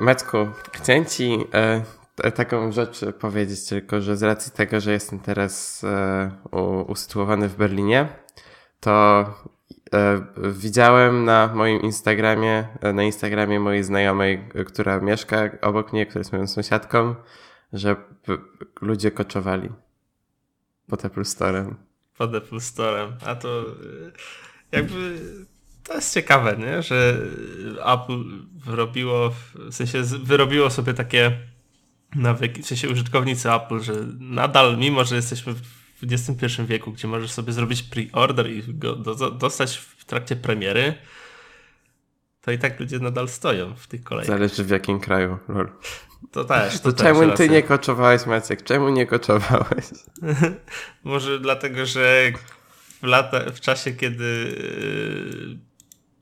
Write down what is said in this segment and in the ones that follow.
Maćku, chciałem ci e, taką rzecz powiedzieć tylko, że z racji tego, że jestem teraz e, usytuowany w Berlinie, to e, widziałem na moim Instagramie, e, na Instagramie mojej znajomej, która mieszka obok mnie, która jest moją sąsiadką, że ludzie koczowali pod Apple Store'em. Pod Apple. A to e, jakby to jest ciekawe, nie? że Apple wyrobiło, w sensie wyrobiło sobie takie nawyki, w sensie użytkownicy Apple, że nadal, mimo że jesteśmy w XXI wieku, gdzie możesz sobie zrobić pre-order i go do, dostać w trakcie premiery, to i tak ludzie nadal stoją w tych kolejkach. Zależy w jakim kraju, lol. To też. To, to czemu ty nie koczowałeś, Maciek? Czemu nie koczowałeś? Może dlatego, że w, lata, w czasie, kiedy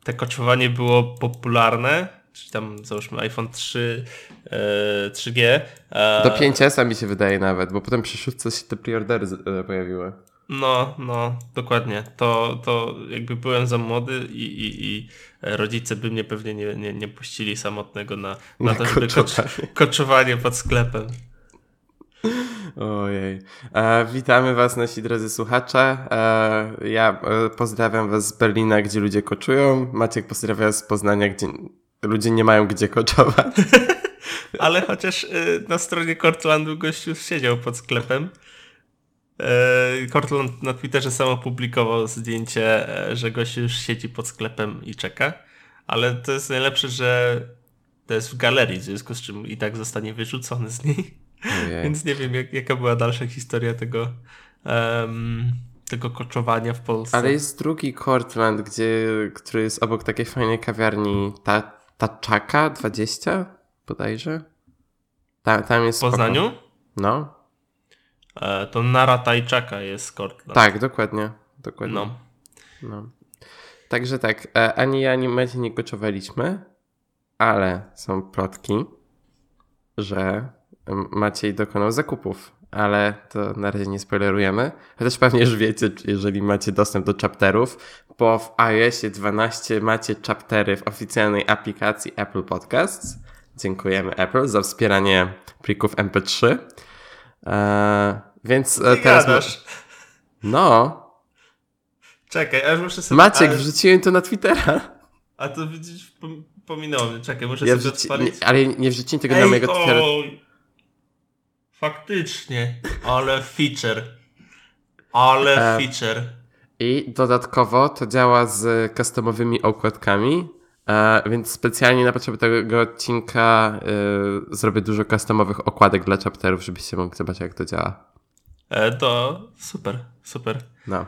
te koczowanie było popularne, czyli tam załóżmy iPhone 3, e, 3G. E, Do 5S mi się wydaje nawet, bo potem przy szóstce się te preordery e, pojawiły. No, no, dokładnie. To, to jakby byłem za młody i, i, i rodzice by mnie pewnie nie, nie, nie puścili samotnego na, na, na to, żeby koczowanie. koczowanie pod sklepem. Ojej. E, witamy Was, nasi drodzy słuchacze. E, ja e, pozdrawiam Was z Berlina, gdzie ludzie koczują. Maciek pozdrawia z Poznania, gdzie ludzie nie mają gdzie koczować. Ale chociaż y, na stronie Cortlandu gościu siedział pod sklepem. E, Cortland na Twitterze sam opublikował zdjęcie, e, że gościu już siedzi pod sklepem i czeka. Ale to jest najlepsze, że to jest w galerii, w związku z czym i tak zostanie wyrzucony z niej. Ojej. Więc nie wiem, jak, jaka była dalsza historia tego, um, tego koczowania w Polsce. Ale jest drugi Cortland, gdzie, który jest obok takiej fajnej kawiarni ta, Taczaka 20 bodajże. Ta, tam jest. W Poznaniu? No. E, to Nara Tajczaka jest Cortland. Tak, dokładnie. dokładnie. No. no. Także tak, e, ani ja, ani Macie nie koczowaliśmy, ale są plotki, że Maciej dokonał zakupów, ale to na razie nie spoilerujemy. Chociaż pewnie już wiecie, jeżeli macie dostęp do chapterów, bo w iOSie 12 macie chaptery w oficjalnej aplikacji Apple Podcasts. Dziękujemy Apple za wspieranie plików MP3. Eee, więc nie teraz. Gadasz. No. Czekaj, aż muszę sobie. Maciek, ale... wrzuciłem to na Twittera. A to widzisz, pominąłem. Czekaj, muszę ja sobie wrzuci... odpalić. Nie, ale nie wrzuciłem tego Ej, na mojego Twittera. Faktycznie, ale feature. Ale e, feature. I dodatkowo to działa z customowymi okładkami, e, więc specjalnie na potrzeby tego odcinka e, zrobię dużo customowych okładek dla chapterów, żebyście mogli zobaczyć, jak to działa. To super, super. No.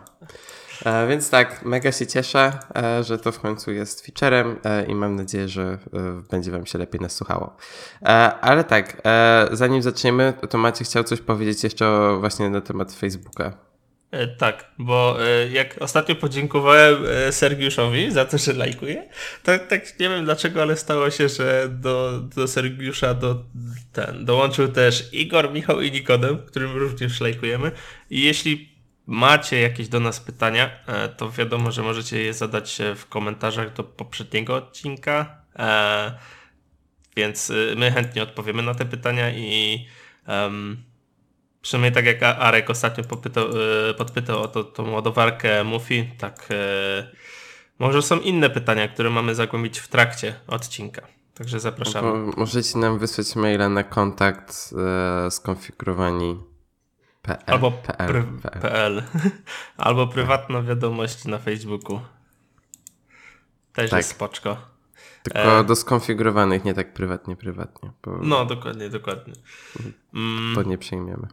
E, więc tak, mega się cieszę, e, że to w końcu jest featurem e, i mam nadzieję, że będzie Wam się lepiej nasłuchało. Ale tak, zanim zaczniemy, to Macie chciał coś powiedzieć jeszcze właśnie na temat Facebooka. Tak, bo jak ostatnio podziękowałem Sergiuszowi za to, że lajkuje, to tak nie wiem dlaczego, ale stało się, że do, do Sergiusza do, ten, dołączył też Igor, Michał i Nikodem, którym również lajkujemy. I jeśli macie jakieś do nas pytania, e, to wiadomo, że możecie je zadać w komentarzach do poprzedniego odcinka. E, więc e, my chętnie odpowiemy na te pytania i um, przynajmniej tak jak Arek ostatnio popytał, podpytał o to, tą ładowarkę Mufi, tak może są inne pytania, które mamy zagłębić w trakcie odcinka. Także zapraszamy. możecie nam wysłać maila na kontakt e, skonfigurowani PL, albo PL, PL. PL. albo prywatna wiadomość na Facebooku. Też tak. jest spoczko. Tylko e... do skonfigurowanych, nie tak prywatnie, prywatnie. Bo... No, dokładnie, dokładnie. Mm. To nie przejmiemy.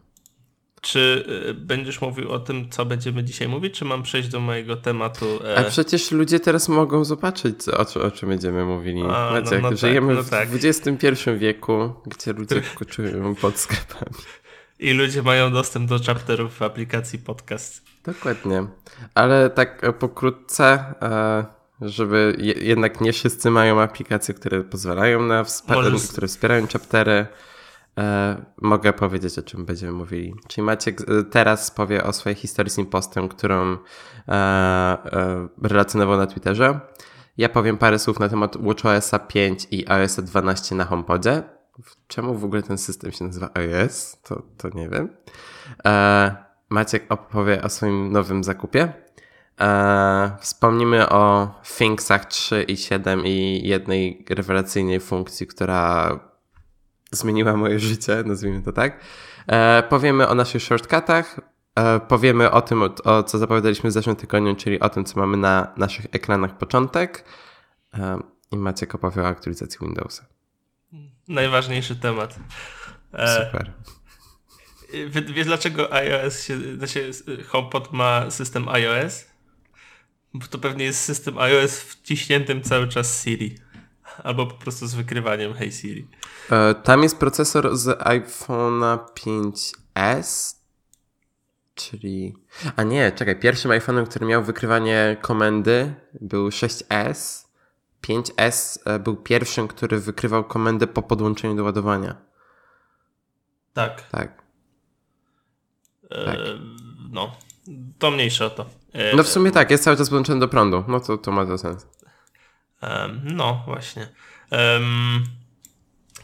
Czy y, będziesz mówił o tym, co będziemy dzisiaj mówić, czy mam przejść do mojego tematu? E... A przecież ludzie teraz mogą zobaczyć, o, o czym będziemy mówili. A, no, no, tak, żyjemy no tak. w XXI wieku, gdzie ludzie koczują pod sklepami. I ludzie mają dostęp do chapterów w aplikacji podcast. Dokładnie. Ale tak e, pokrótce, e, żeby jednak nie wszyscy mają aplikacje, które pozwalają na wsparcie, które wspierają chaptery. E, mogę powiedzieć, o czym będziemy mówili. Czyli Maciek teraz powie o swojej historii z impostem, którą relacjonował na Twitterze. Ja powiem parę słów na temat WatchOS 5 i iOS 12 na HomePodzie. Czemu w ogóle ten system się nazywa iOS? To, to nie wiem. E, Maciek opowie o swoim nowym zakupie. E, wspomnimy o Thingsach 3 i 7 i jednej rewelacyjnej funkcji, która zmieniła moje życie, nazwijmy to tak. E, powiemy o naszych shortcutach, e, powiemy o tym, o, o, co zapowiadaliśmy w zeszłym tygodniu, czyli o tym, co mamy na naszych ekranach początek e, i Maciek opowie o aktualizacji Windowsa. Najważniejszy temat. E, Super. Wiesz dlaczego iOS się, znaczy HomePod ma system iOS? Bo to pewnie jest system iOS wciśniętym cały czas Siri. Albo po prostu z wykrywaniem Hey Siri. E, tam jest procesor z iPhone'a 5S, czyli... A nie, czekaj, pierwszym iPhone'em, który miał wykrywanie komendy był 6S. 5S e, był pierwszym, który wykrywał komendę po podłączeniu do ładowania. Tak. Tak. E, tak. No, to mniejsze o to. No w sumie tak, jest cały czas podłączony do prądu. No to, to ma to sens. No, właśnie.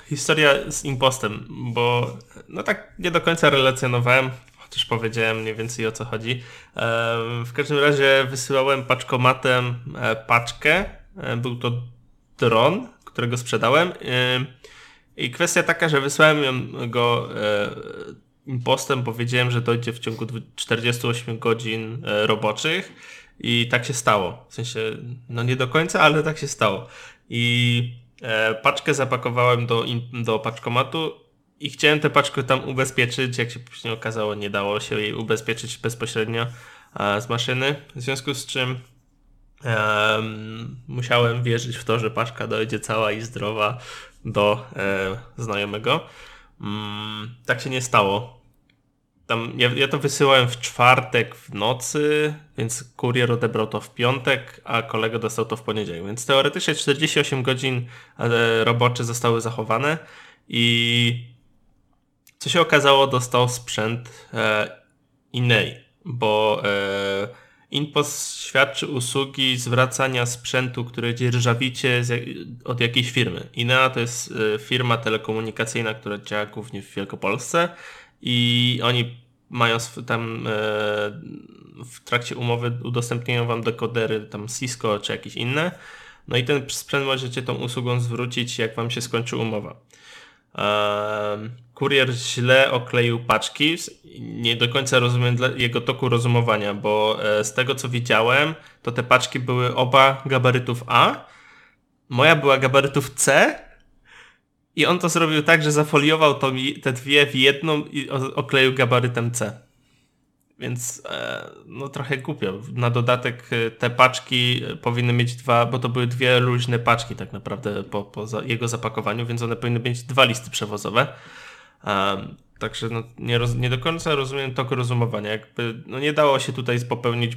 Historia z impostem, bo no tak nie do końca relacjonowałem, chociaż powiedziałem mniej więcej o co chodzi. W każdym razie wysyłałem paczkomatem e, paczkę. E, był to dron, którego sprzedałem. E, I kwestia taka, że wysłałem go e, impostem, powiedziałem, że dojdzie w ciągu 48 godzin roboczych i tak się stało. W sensie, no nie do końca, ale tak się stało. I paczkę zapakowałem do, do paczkomatu i chciałem tę paczkę tam ubezpieczyć. Jak się później okazało, nie dało się jej ubezpieczyć bezpośrednio z maszyny. W związku z czym musiałem wierzyć w to, że paczka dojdzie cała i zdrowa do e, znajomego. Mm, tak się nie stało tam, ja, ja to wysyłałem w czwartek w nocy, więc kurier odebrał to w piątek, a kolega dostał to w poniedziałek. Więc teoretycznie 48 godzin e, robocze zostały zachowane i co się okazało, dostał sprzęt e, innej, bo e, InPost świadczy usługi zwracania sprzętu, który dzierżawicie od jakiejś firmy. Inea to jest e, firma telekomunikacyjna, która działa głównie w Wielkopolsce i oni mają tam e, w trakcie umowy udostępniają wam dekodery tam Cisco czy jakieś inne. No i ten sprzęt możecie tą usługą zwrócić, jak wam się skończy umowa. Kurier źle okleił paczki. Nie do końca rozumiem jego toku rozumowania, bo e, z tego co widziałem, to te paczki były oba gabarytów A. Moja była gabarytów C, i on to zrobił tak, że zafoliował to, te dwie w jedną i okleił gabarytem C. Więc e, no trochę głupio. Na dodatek e, te paczki powinny mieć dwa, bo to były dwie luźne paczki tak naprawdę po, po jego zapakowaniu, więc one powinny mieć dwa listy przewozowe. Um, także no, nie, nie do końca rozumiem toku rozumowania. Jakby, no nie dało się tutaj popełnić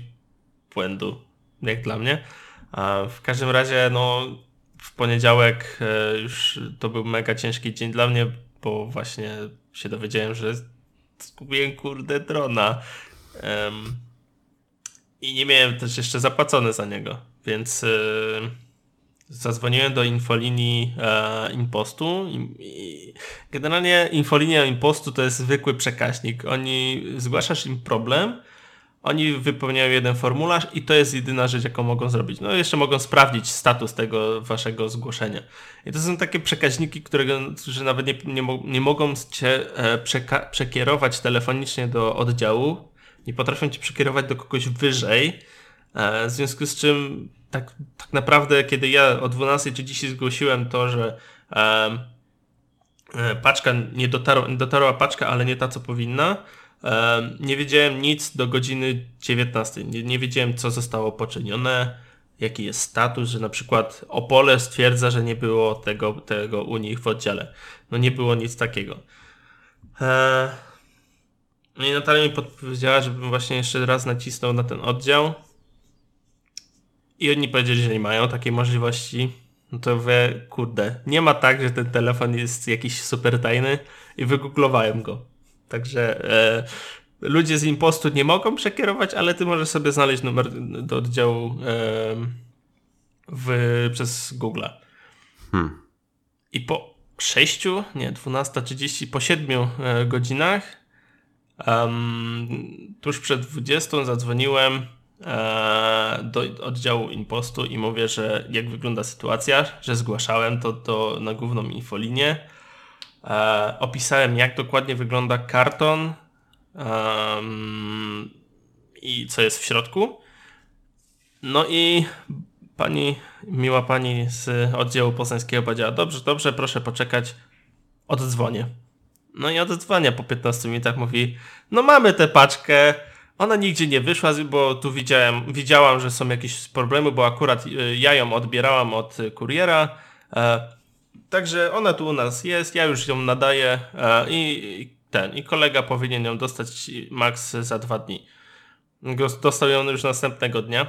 błędu, jak dla mnie. A w każdym razie, no w poniedziałek e, już to był mega ciężki dzień dla mnie, bo właśnie się dowiedziałem, że zgubiłem kurde drona. Um, I nie miałem też jeszcze zapłacone za niego, więc y, zadzwoniłem do infolinii e, Impostu. I, i generalnie infolinia Impostu to jest zwykły przekaźnik. Oni zgłaszasz im problem oni wypełniają jeden formularz i to jest jedyna rzecz, jaką mogą zrobić. No jeszcze mogą sprawdzić status tego waszego zgłoszenia. I to są takie przekaźniki, którego, którzy nawet nie, nie, nie mogą cię e, przekierować telefonicznie do oddziału, nie potrafią cię przekierować do kogoś wyżej, e, w związku z czym tak, tak naprawdę, kiedy ja o 12 czy dzisiaj zgłosiłem to, że e, paczka nie dotarła, dotarła paczka, ale nie ta, co powinna, nie wiedziałem nic do godziny 19. Nie, nie wiedziałem, co zostało poczynione, jaki jest status, że na przykład Opole stwierdza, że nie było tego, tego u nich w oddziale. No nie było nic takiego. No i Natalia mi podpowiedziała, żebym właśnie jeszcze raz nacisnął na ten oddział. I oni powiedzieli, że nie mają takiej możliwości. No to wie, kurde, nie ma tak, że ten telefon jest jakiś super tajny i wygooglowałem go. Także e, ludzie z impostu nie mogą przekierować, ale ty możesz sobie znaleźć numer do oddziału w, przez Google. Hmm. I po 6, nie, 12.30, po 7 e, godzinach, um, tuż przed 20 zadzwoniłem e, do oddziału Impostu i mówię, że jak wygląda sytuacja, że zgłaszałem to, to na główną infolinię. E, opisałem, jak dokładnie wygląda karton um, i co jest w środku. No i pani, miła pani z oddziału poznańskiego powiedziała, dobrze, dobrze, proszę poczekać, oddzwonię. No i oddzwania po 15 minutach mówi, no mamy tę paczkę, ona nigdzie nie wyszła, bo tu widziałem, widziałam, że są jakieś problemy, bo akurat y, ja ją odbierałam od kuriera, e, także ona tu u nas jest, ja już ją nadaję e, i ten, i kolega powinien ją dostać max za dwa dni. Dostał ją już następnego dnia.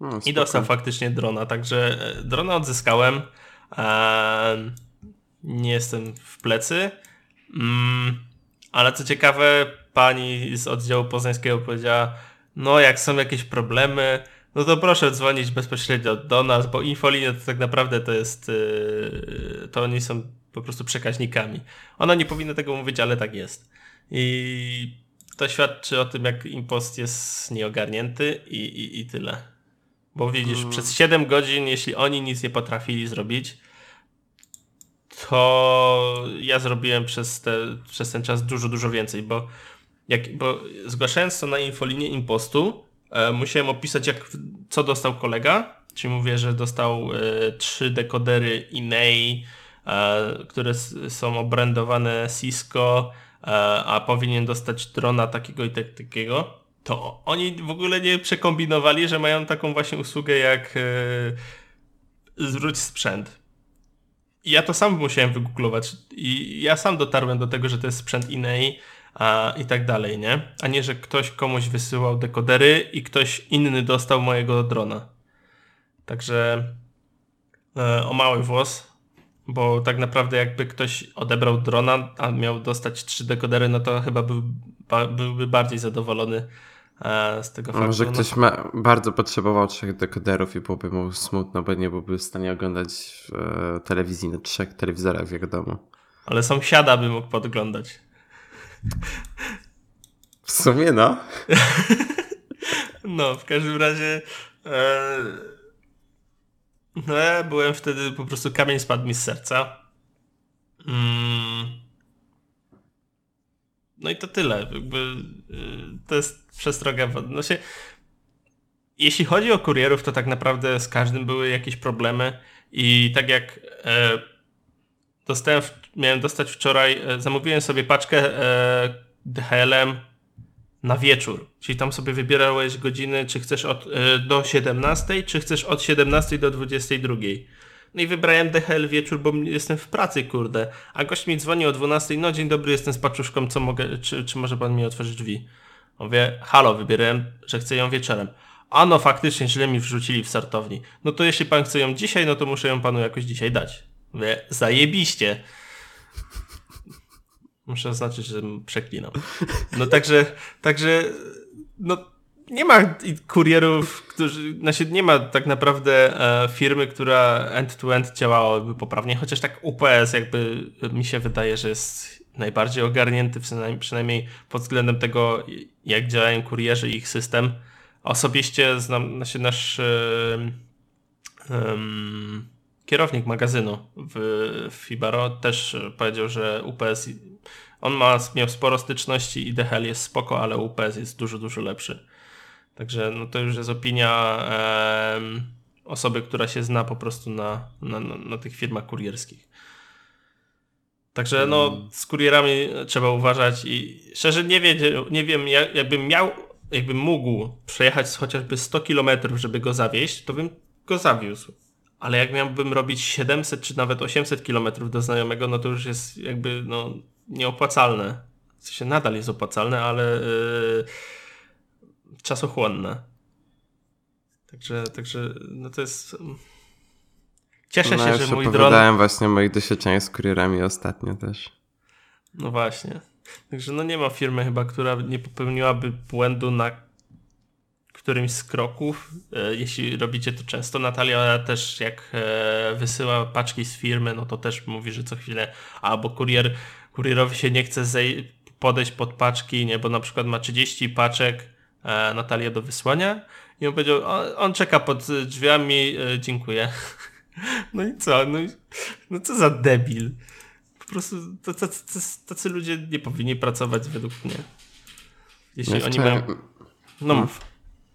No, I dostał faktycznie drona, także e, drona odzyskałem. Nie jestem w plecy. Mm, ale co ciekawe, pani z oddziału poznańskiego powiedziała, no jak są jakieś problemy, no to proszę dzwonić bezpośrednio do nas, bo infolinia to tak naprawdę to jest, yy, to oni są po prostu przekaźnikami. Ona nie powinna tego mówić, ale tak jest. I to świadczy o tym, jak impost jest nieogarnięty i, i, i tyle. Bo widzisz, hmm. przez 7 godzin, jeśli oni nic nie potrafili zrobić, to ja zrobiłem przez, te, przez ten czas dużo, dużo więcej, bo, jak, bo zgłaszając to na infolinię impostu, e, musiałem opisać, jak, co dostał kolega, czyli mówię, że dostał e, trzy dekodery Inei, e, które są obrędowane Cisco, e, a powinien dostać drona takiego i tak, takiego to oni w ogóle nie przekombinowali, że mają taką właśnie usługę jak yy, zwróć sprzęt. Ja to sam musiałem wygooglować i ja sam dotarłem do tego, że to jest sprzęt Inei a, i tak dalej, nie? A nie, że ktoś komuś wysyłał dekodery i ktoś inny dostał mojego drona. Także yy, o mały włos, bo tak naprawdę jakby ktoś odebrał drona, a miał dostać trzy dekodery, no to chyba był, ba, byłby bardziej zadowolony E, z tego faktu. Może no ktoś ma, bardzo potrzebował trzech dekoderów i byłoby mu smutno, bo nie byłby w stanie oglądać e, telewizji na trzech telewizorach w jego domu. Ale sąsiada by mógł podglądać. W sumie no. no, w każdym razie e, no ja byłem wtedy po prostu kamień spadł mi z serca. Mm no i to tyle. Jakby, y, to jest przestroga. No się, jeśli chodzi o kurierów, to tak naprawdę z każdym były jakieś problemy i tak jak e, dostałem, miałem dostać wczoraj, e, zamówiłem sobie paczkę e, DHL-em na wieczór. Czyli tam sobie wybierałeś godziny, czy chcesz od, e, do 17, czy chcesz od 17 do 22. No i wybrałem DHL wieczór, bo jestem w pracy, kurde. A gość mi dzwoni o 12, no dzień dobry, jestem z paczuszką, co mogę, czy, czy może pan mi otworzyć drzwi? Mówię, halo, wybierałem, że chcę ją wieczorem. A no faktycznie źle mi wrzucili w startowni. No to jeśli pan chce ją dzisiaj, no to muszę ją panu jakoś dzisiaj dać. Mówię, zajebiście. Muszę oznaczyć, że przeklinam. No także, także, no nie ma kurierów, którzy, znaczy nie ma tak naprawdę e, firmy, która end-to-end działałaby poprawnie, chociaż tak UPS jakby mi się wydaje, że jest najbardziej ogarnięty, przynajmniej, pod względem tego, jak działają kurierzy i ich system. Osobiście znam, znaczy nasz um, kierownik magazynu w, w Fibaro też powiedział, że UPS on ma, miał sporo styczności i DHL jest spoko, ale UPS jest dużo, dużo lepszy. Także no to już jest opinia e, osoby, która się zna po prostu na, na, na, tych firmach kurierskich. Także no, mm. z kurierami trzeba uważać i szczerze nie, wie, nie wiem, jakbym miał, jakbym mógł przejechać chociażby 100 km, żeby go zawieźć, to bym go zawiózł. Ale jak miałbym robić 700 czy nawet 800 km do znajomego, no to już jest jakby no, nieopłacalne. W sensie nadal jest opłacalne, ale yy, czasochłonne. Także, także no to jest... Mm, cieszę no, się, że mój dron... opowiadałem właśnie moich doświadczeniach z kurierami ostatnio też. No właśnie. Także no nie ma firmy chyba, która nie popełniłaby błędu na którymś z kroków, e, jeśli robicie to często. Natalia też jak e, wysyła paczki z firmy, no to też mówi, że co chwilę albo kurier, kurierowi się nie chce podejść pod paczki, nie, bo na przykład ma 30 paczek Natalia do wysłania i on powiedział, on, on czeka pod drzwiami, dziękuję. No i co? No, no co za debil. Po prostu tacy, tacy ludzie nie powinni pracować według mnie. Jeśli Jeszcze... oni mają... No mów.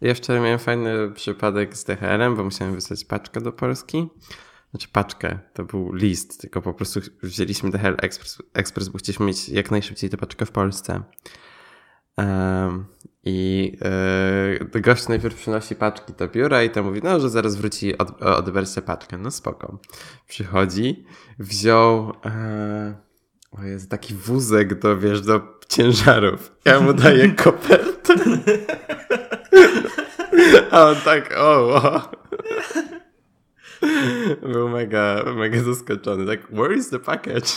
Ja wczoraj miałem fajny przypadek z DHL-em, bo musiałem wysłać paczkę do Polski. Znaczy paczkę, to był list, tylko po prostu wzięliśmy DHL Express, Express bo chcieliśmy mieć jak najszybciej tę paczkę w Polsce. I yy, gość najpierw przynosi paczki do biura i to mówi, no, że zaraz wróci, od, odebrać paczkę. No spoko. Przychodzi, wziął e, o jest taki wózek do, wiesz, do ciężarów. Ja mu daję kopertę. A on tak, o, wow. Był mega, mega zaskoczony. Tak, where is the package?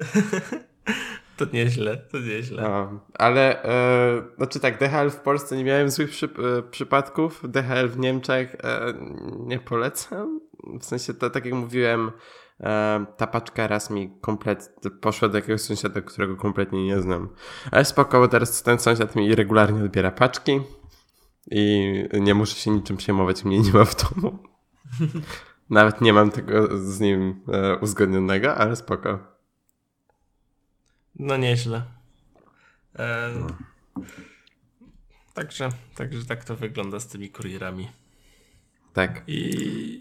To nieźle, to nieźle. No, ale, e, znaczy tak, DHL w Polsce nie miałem złych przy, e, przypadków. DHL w Niemczech e, nie polecam. W sensie, to, tak jak mówiłem, e, ta paczka raz mi kompletnie poszła do jakiegoś sąsiada, którego kompletnie nie znam. Ale spoko, bo teraz ten sąsiad mi regularnie odbiera paczki i nie muszę się niczym przejmować, mnie nie ma w domu. Nawet nie mam tego z nim e, uzgodnionego, ale spoko. No nieźle. E, no. Także, także tak to wygląda z tymi kurierami. Tak. I,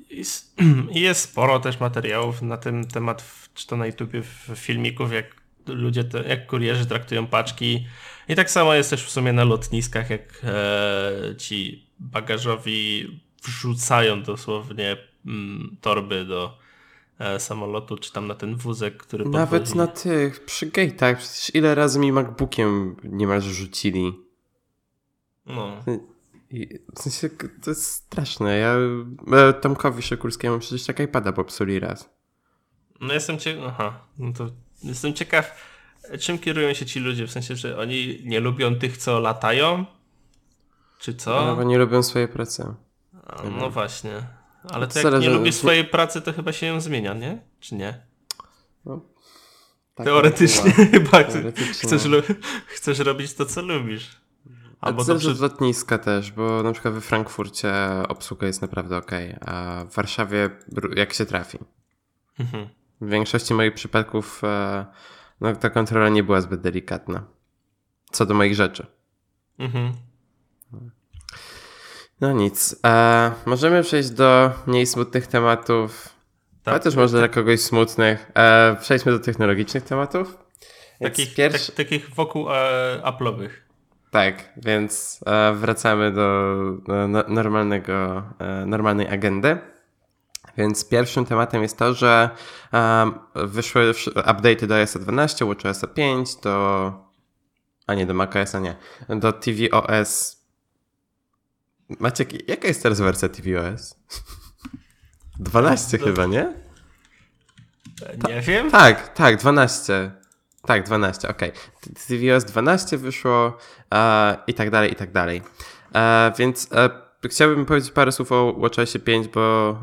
i, I, jest sporo też materiałów na ten temat, czy to na YouTubie, w filmików, jak ludzie, te, jak kurierzy traktują paczki. I tak samo jest też w sumie na lotniskach, jak e, ci bagażowi wrzucają dosłownie mm, torby do samolotu, czy tam na ten wózek, który Nawet na tych, przy gate'ach, przecież ile razy mi MacBookiem niemalże rzucili. No. W sensie to jest straszne. Ja e, Tomkowi Szykulskiemu przecież tak iPada popsuli raz. No jestem ciekaw. Aha, no to jestem ciekaw, czym kierują się ci ludzie? W sensie, że oni nie lubią tych, co latają? Czy co? No, bo nie lubią swojej pracy. A, no właśnie. Ale to, to jak nie lubisz swojej pracy, to chyba się ją zmienia, nie? Czy nie? No, tak Teoretycznie chyba Chcesz, chcesz robić to, co lubisz. Albo zależy od lotniska też, bo na przykład we Frankfurcie obsługa jest naprawdę ok, a w Warszawie jak się trafi. Mhm. W większości moich przypadków e, no, ta kontrola nie była zbyt delikatna. Co do moich rzeczy. Mhm. No nic. E, możemy przejść do mniej smutnych tematów. Tak, ale też może dla kogoś smutnych. E, przejdźmy do technologicznych tematów. Takich, pierwszy... tak, takich wokół e, Apple'owych. Tak, więc e, wracamy do, do normalnego, e, normalnej agendy. Więc pierwszym tematem jest to, że um, wyszły update'y do iOS 12, WatchOS 5, do... a nie, do macOS, nie, do tvOS. Maciek, jaka jest teraz wersja tvOS? 12 do... chyba, nie? Nie wiem. Tak, tak, 12. Tak, 12, ok. tvOS 12 wyszło uh, i tak dalej, i tak dalej. Więc uh, chciałbym powiedzieć parę słów o WatchOS 5, bo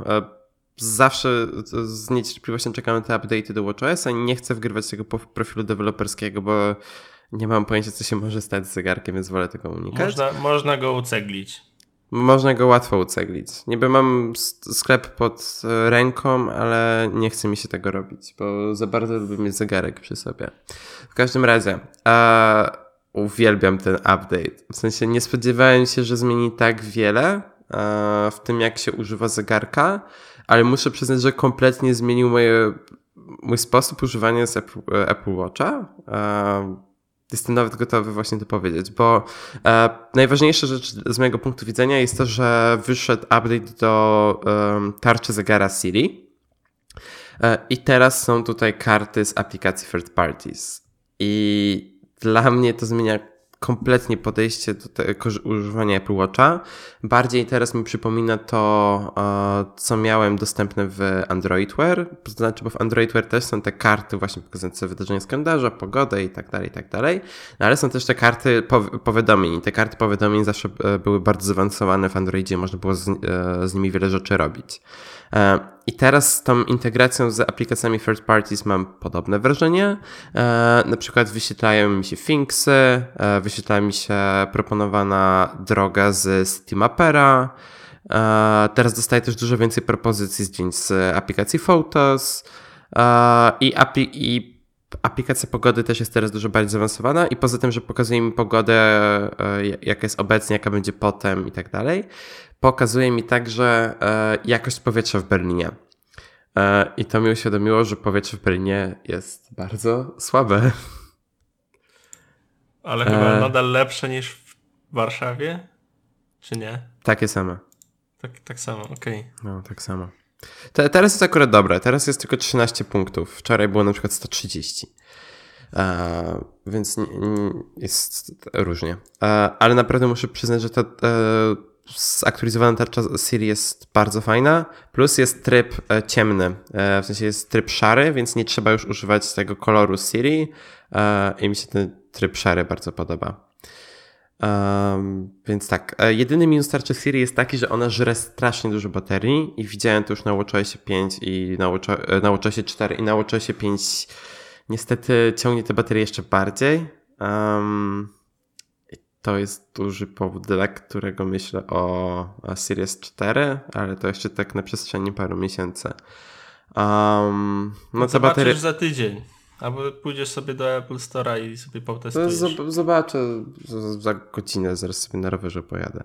zawsze z niecierpliwością czekam na te update'y do WatchOS-a i nie chcę wgrywać tego profilu deweloperskiego, bo nie mam pojęcia, co się może stać z zegarkiem, więc wolę tego unikać. Można, można go uceglić. Można go łatwo uceglić. Niby mam sklep pod e, ręką, ale nie chce mi się tego robić, bo za bardzo lubię mieć zegarek przy sobie. W każdym razie, a, uwielbiam ten update. W sensie nie spodziewałem się, że zmieni tak wiele a, w tym, jak się używa zegarka ale muszę przyznać, że kompletnie zmienił moje, mój sposób używania z Apple, e, Apple Watcha. Jestem nawet gotowy właśnie to powiedzieć, bo e, najważniejsza rzecz z mojego punktu widzenia jest to, że wyszedł update do tarczy zegara Siri. E, i teraz są tutaj karty z aplikacji third parties. I dla mnie to zmienia kompletnie podejście do tego używania Apple Watcha. Bardziej teraz mi przypomina to, e, co miałem dostępne w Android Wear. To znaczy, bo w Android Wear też są te karty właśnie pokazujące wydarzenia z kalendarza, pogodę i tak dalej, i tak dalej. No, ale są też te karty powiadomień. Te karty powiadomień zawsze e, były bardzo zaawansowane w Androidzie, można było z, e, z nimi wiele rzeczy robić. E, I teraz z tą integracją z aplikacjami third parties mam podobne wrażenie. E, na przykład wyświetlają mi się Finksy, e, wyświetla mi się proponowana droga z Citymapera. Teraz dostaję też dużo więcej propozycji zdjęć z aplikacji Photos i, i aplikacja pogody też jest teraz dużo bardziej zaawansowana i poza tym, że pokazuje mi pogodę, jaka jest obecnie, jaka będzie potem i tak dalej, pokazuje mi także e, jakość powietrza w Berlinie. E, I to mi uświadomiło, że powietrze w Berlinie jest bardzo słabe. Ale chyba e... nadal lepsze niż w Warszawie? Czy nie? Takie same. Tak, tak samo, okej. Okay. No, tak samo. Te, teraz jest akurat dobre. Teraz jest tylko 13 punktów. Wczoraj było na przykład 130. E, więc jest różnie. E, ale naprawdę muszę przyznać, że e, zaktualizowana tarcza Siri jest bardzo fajna, plus jest tryb e, ciemny, e, w sensie jest tryb szary, więc nie trzeba już używać tego koloru Siri e, i mi się ten tryb szary bardzo podoba. Um, więc tak, jedyny minus tarczy Siri jest taki, że ona żre strasznie dużo baterii i widziałem to już na WatchOSie 5 i na, Watch, na WatchOSie 4 i na WatchOSie 5 niestety ciągnie te baterie jeszcze bardziej. Um, to jest duży powód, dla którego myślę o Series 4, ale to jeszcze tak na przestrzeni paru miesięcy. Um, no bateria... za tydzień. Albo pójdziesz sobie do Apple Store'a i sobie potestujesz. Zobaczę za godzinę, zaraz sobie na rowerze pojadę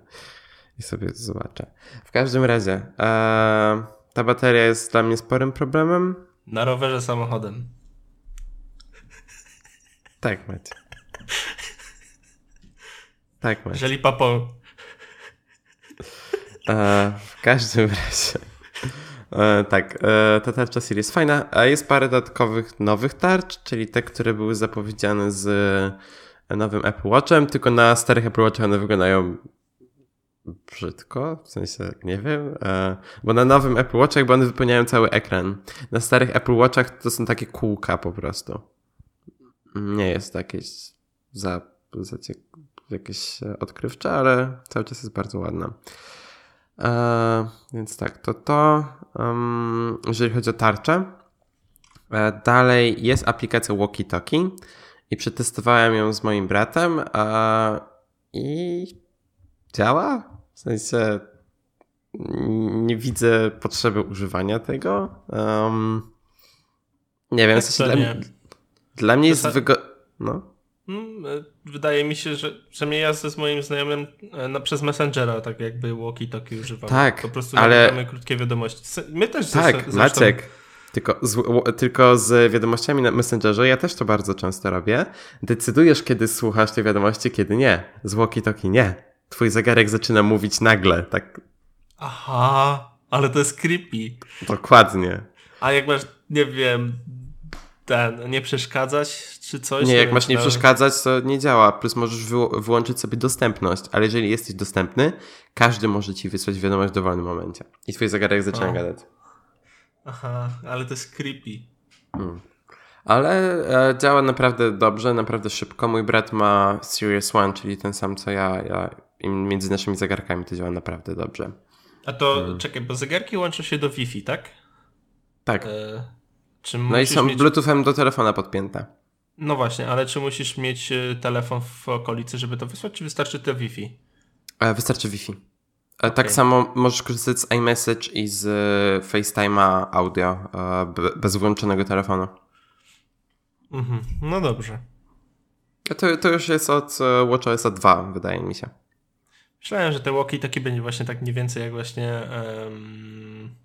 i sobie zobaczę. W każdym razie, e, ta bateria jest dla mnie sporym problemem. Na rowerze samochodem. Tak, Macie. Tak. Jeżeli papo. E, w każdym razie. E, tak, e, ta tarcza Siri jest fajna, a jest parę dodatkowych nowych tarcz, czyli te, które były zapowiedziane z nowym Apple Watchem, tylko na starych Apple Watchach one wyglądają brzydko, w sensie nie wiem, e, bo na nowym Apple Watchach jakby one wypełniają cały ekran. Na starych Apple Watchach to są takie kółka po prostu. Nie jest jakieś za, za jakieś e, odkrywcze, ale cały czas jest bardzo ładna. E, więc tak, to to, um, jeżeli chodzi o tarczę. E, dalej jest aplikacja Walkie Talkie i przetestowałem ją z moim bratem e, i działa. W sensie nie widzę potrzeby używania tego. Um, nie wiem, w sensie dla, dla mnie jest wygodne. No. Hmm, e, wydaje mi się, że, że mnie jazdę z moim znajomym na, przez Messengera, tak jakby walkie-talkie używamy. Tak, Po prostu ale... krótkie wiadomości. My też Tak, zresztą... Maciek. Tylko z, tylko z wiadomościami na Messengerze, ja też to bardzo często robię. Decydujesz, kiedy słuchasz tej wiadomości, kiedy nie. Z walkie-talkie nie. Twój zegarek zaczyna mówić nagle, tak. Aha, ale to jest creepy. Dokładnie. A jak masz, nie wiem, ten, nie przeszkadzać czy coś? Nie, jak masz nie przeszkadzać, to nie działa. Plus możesz wyłączyć sobie dostępność, ale jeżeli jesteś dostępny, każdy może ci wysłać wiadomość w dowolnym momencie. I twój zegarek zaczyna o. gadać. Aha, ale to jest creepy. Hmm. Ale e, działa naprawdę dobrze, naprawdę szybko. Mój brat ma Series One, czyli ten sam co ja, ja i między naszymi zegarkami to działa naprawdę dobrze. A to, hmm. czekaj, bo zegarki łączą się do Wi-Fi, tak? Tak. E no i są mieć... Bluetoothem do telefona podpięte. No właśnie, ale czy musisz mieć e, telefon w okolicy, żeby to wysłać, czy wystarczy to Wi-Fi? E, wystarczy Wi-Fi. Okay. Tak samo możesz korzystać z iMessage i z e, FaceTime'a audio bez włączonego telefonu. Mhm. No dobrze. To, to już jest od WatchOS 2, wydaje mi się. Myślałem, że te walkie taki będzie właśnie tak mniej więcej jak właśnie um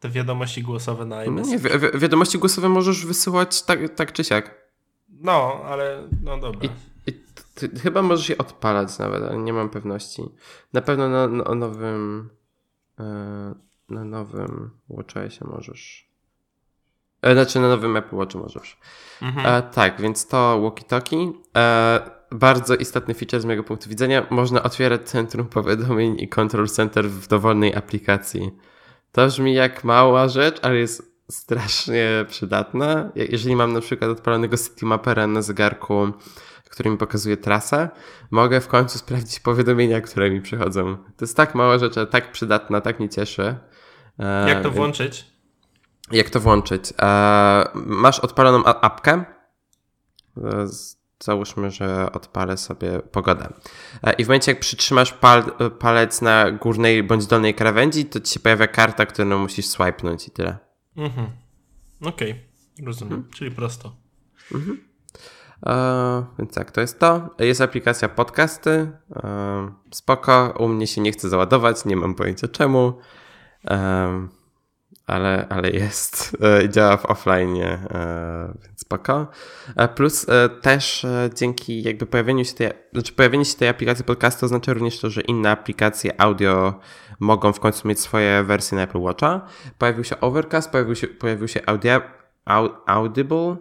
te wiadomości głosowe na iMessage. Nie, wi wiadomości głosowe możesz wysyłać tak, tak czy siak. No, ale no dobra. I, i ty, chyba możesz je odpalać nawet, ale nie mam pewności. Na pewno na, na nowym e, na nowym WatchOSie możesz. E, znaczy na nowym Apple Watchu możesz. Mhm. E, tak, więc to walkie-talkie. E, bardzo istotny feature z mojego punktu widzenia. Można otwierać centrum powiadomień i control center w dowolnej aplikacji. To brzmi jak mała rzecz, ale jest strasznie przydatna. Jeżeli mam na przykład odpalonego Citymapera na zegarku, który mi pokazuje trasę, mogę w końcu sprawdzić powiadomienia, które mi przychodzą. To jest tak mała rzecz, ale tak przydatna, tak mnie cieszy. E, jak to włączyć? Jak to włączyć? E, masz odpaloną apkę. Załóżmy, że odpalę sobie pogodę. E, I w momencie, jak przytrzymasz pal palec na górnej bądź dolnej krawędzi, to ci się pojawia karta, którą musisz swipenąć i tyle. Mhm. Okej, okay. rozumiem. Mhm. Czyli prosto. Mhm. E, więc tak, to jest to. Jest aplikacja podcasty. E, spoko. U mnie się nie chce załadować, nie mam pojęcia czemu. E, ale, ale jest. E, działa w offline, e, więc spoko. E, plus też dzięki jakby pojawieniu się tej, znaczy pojawienie się tej aplikacji podcastu oznacza również to, że inne aplikacje audio mogą w końcu mieć swoje wersje na Apple Watcha. Pojawił się Overcast, pojawił się, pojawił się Audia, Audible,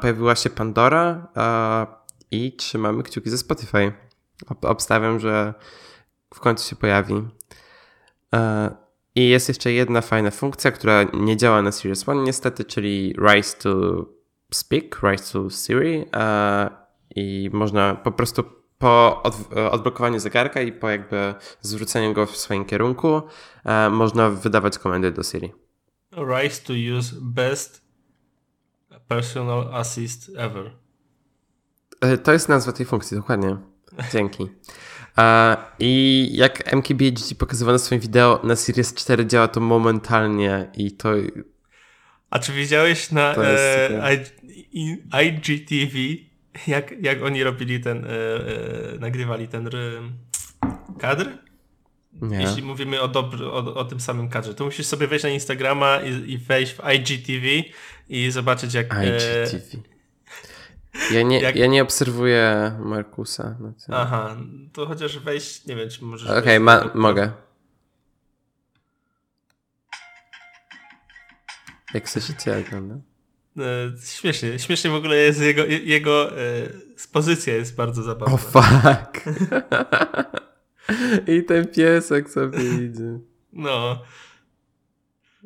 pojawiła się Pandora i trzymamy kciuki ze Spotify. Obstawiam, że w końcu się pojawi. I jest jeszcze jedna fajna funkcja, która nie działa na Series One niestety, czyli Rise to Speak, Rise to Siri i można po prostu po odblokowaniu zegarka i po jakby zwróceniu go w swoim kierunku można wydawać komendy do Siri. Rise to use best personal assist ever. E, to jest nazwa tej funkcji, dokładnie. Dzięki. I jak MKBHD pokazywał na swoim wideo, na Series 4 działa to momentalnie i to... A czy widziałeś na e, IGTV, jak, jak oni robili ten, e, e, nagrywali ten kadr? Nie. Jeśli mówimy o, dobry, o, o, tym samym kadrze, to musisz sobie wejść na Instagrama i, i wejść w IGTV i zobaczyć jak... IGTV. E, ja nie, Jak... ja nie obserwuję Markusa. Aha, to chociaż wejść, nie wiem, czy możesz. Okej, okay, mogę. Jak słyszycie, ogląda? No, śmiesznie, śmiesznie w ogóle jest jego, jego e, pozycja jest bardzo zabawna. O oh, fuck. I ten piesek sobie idzie. No.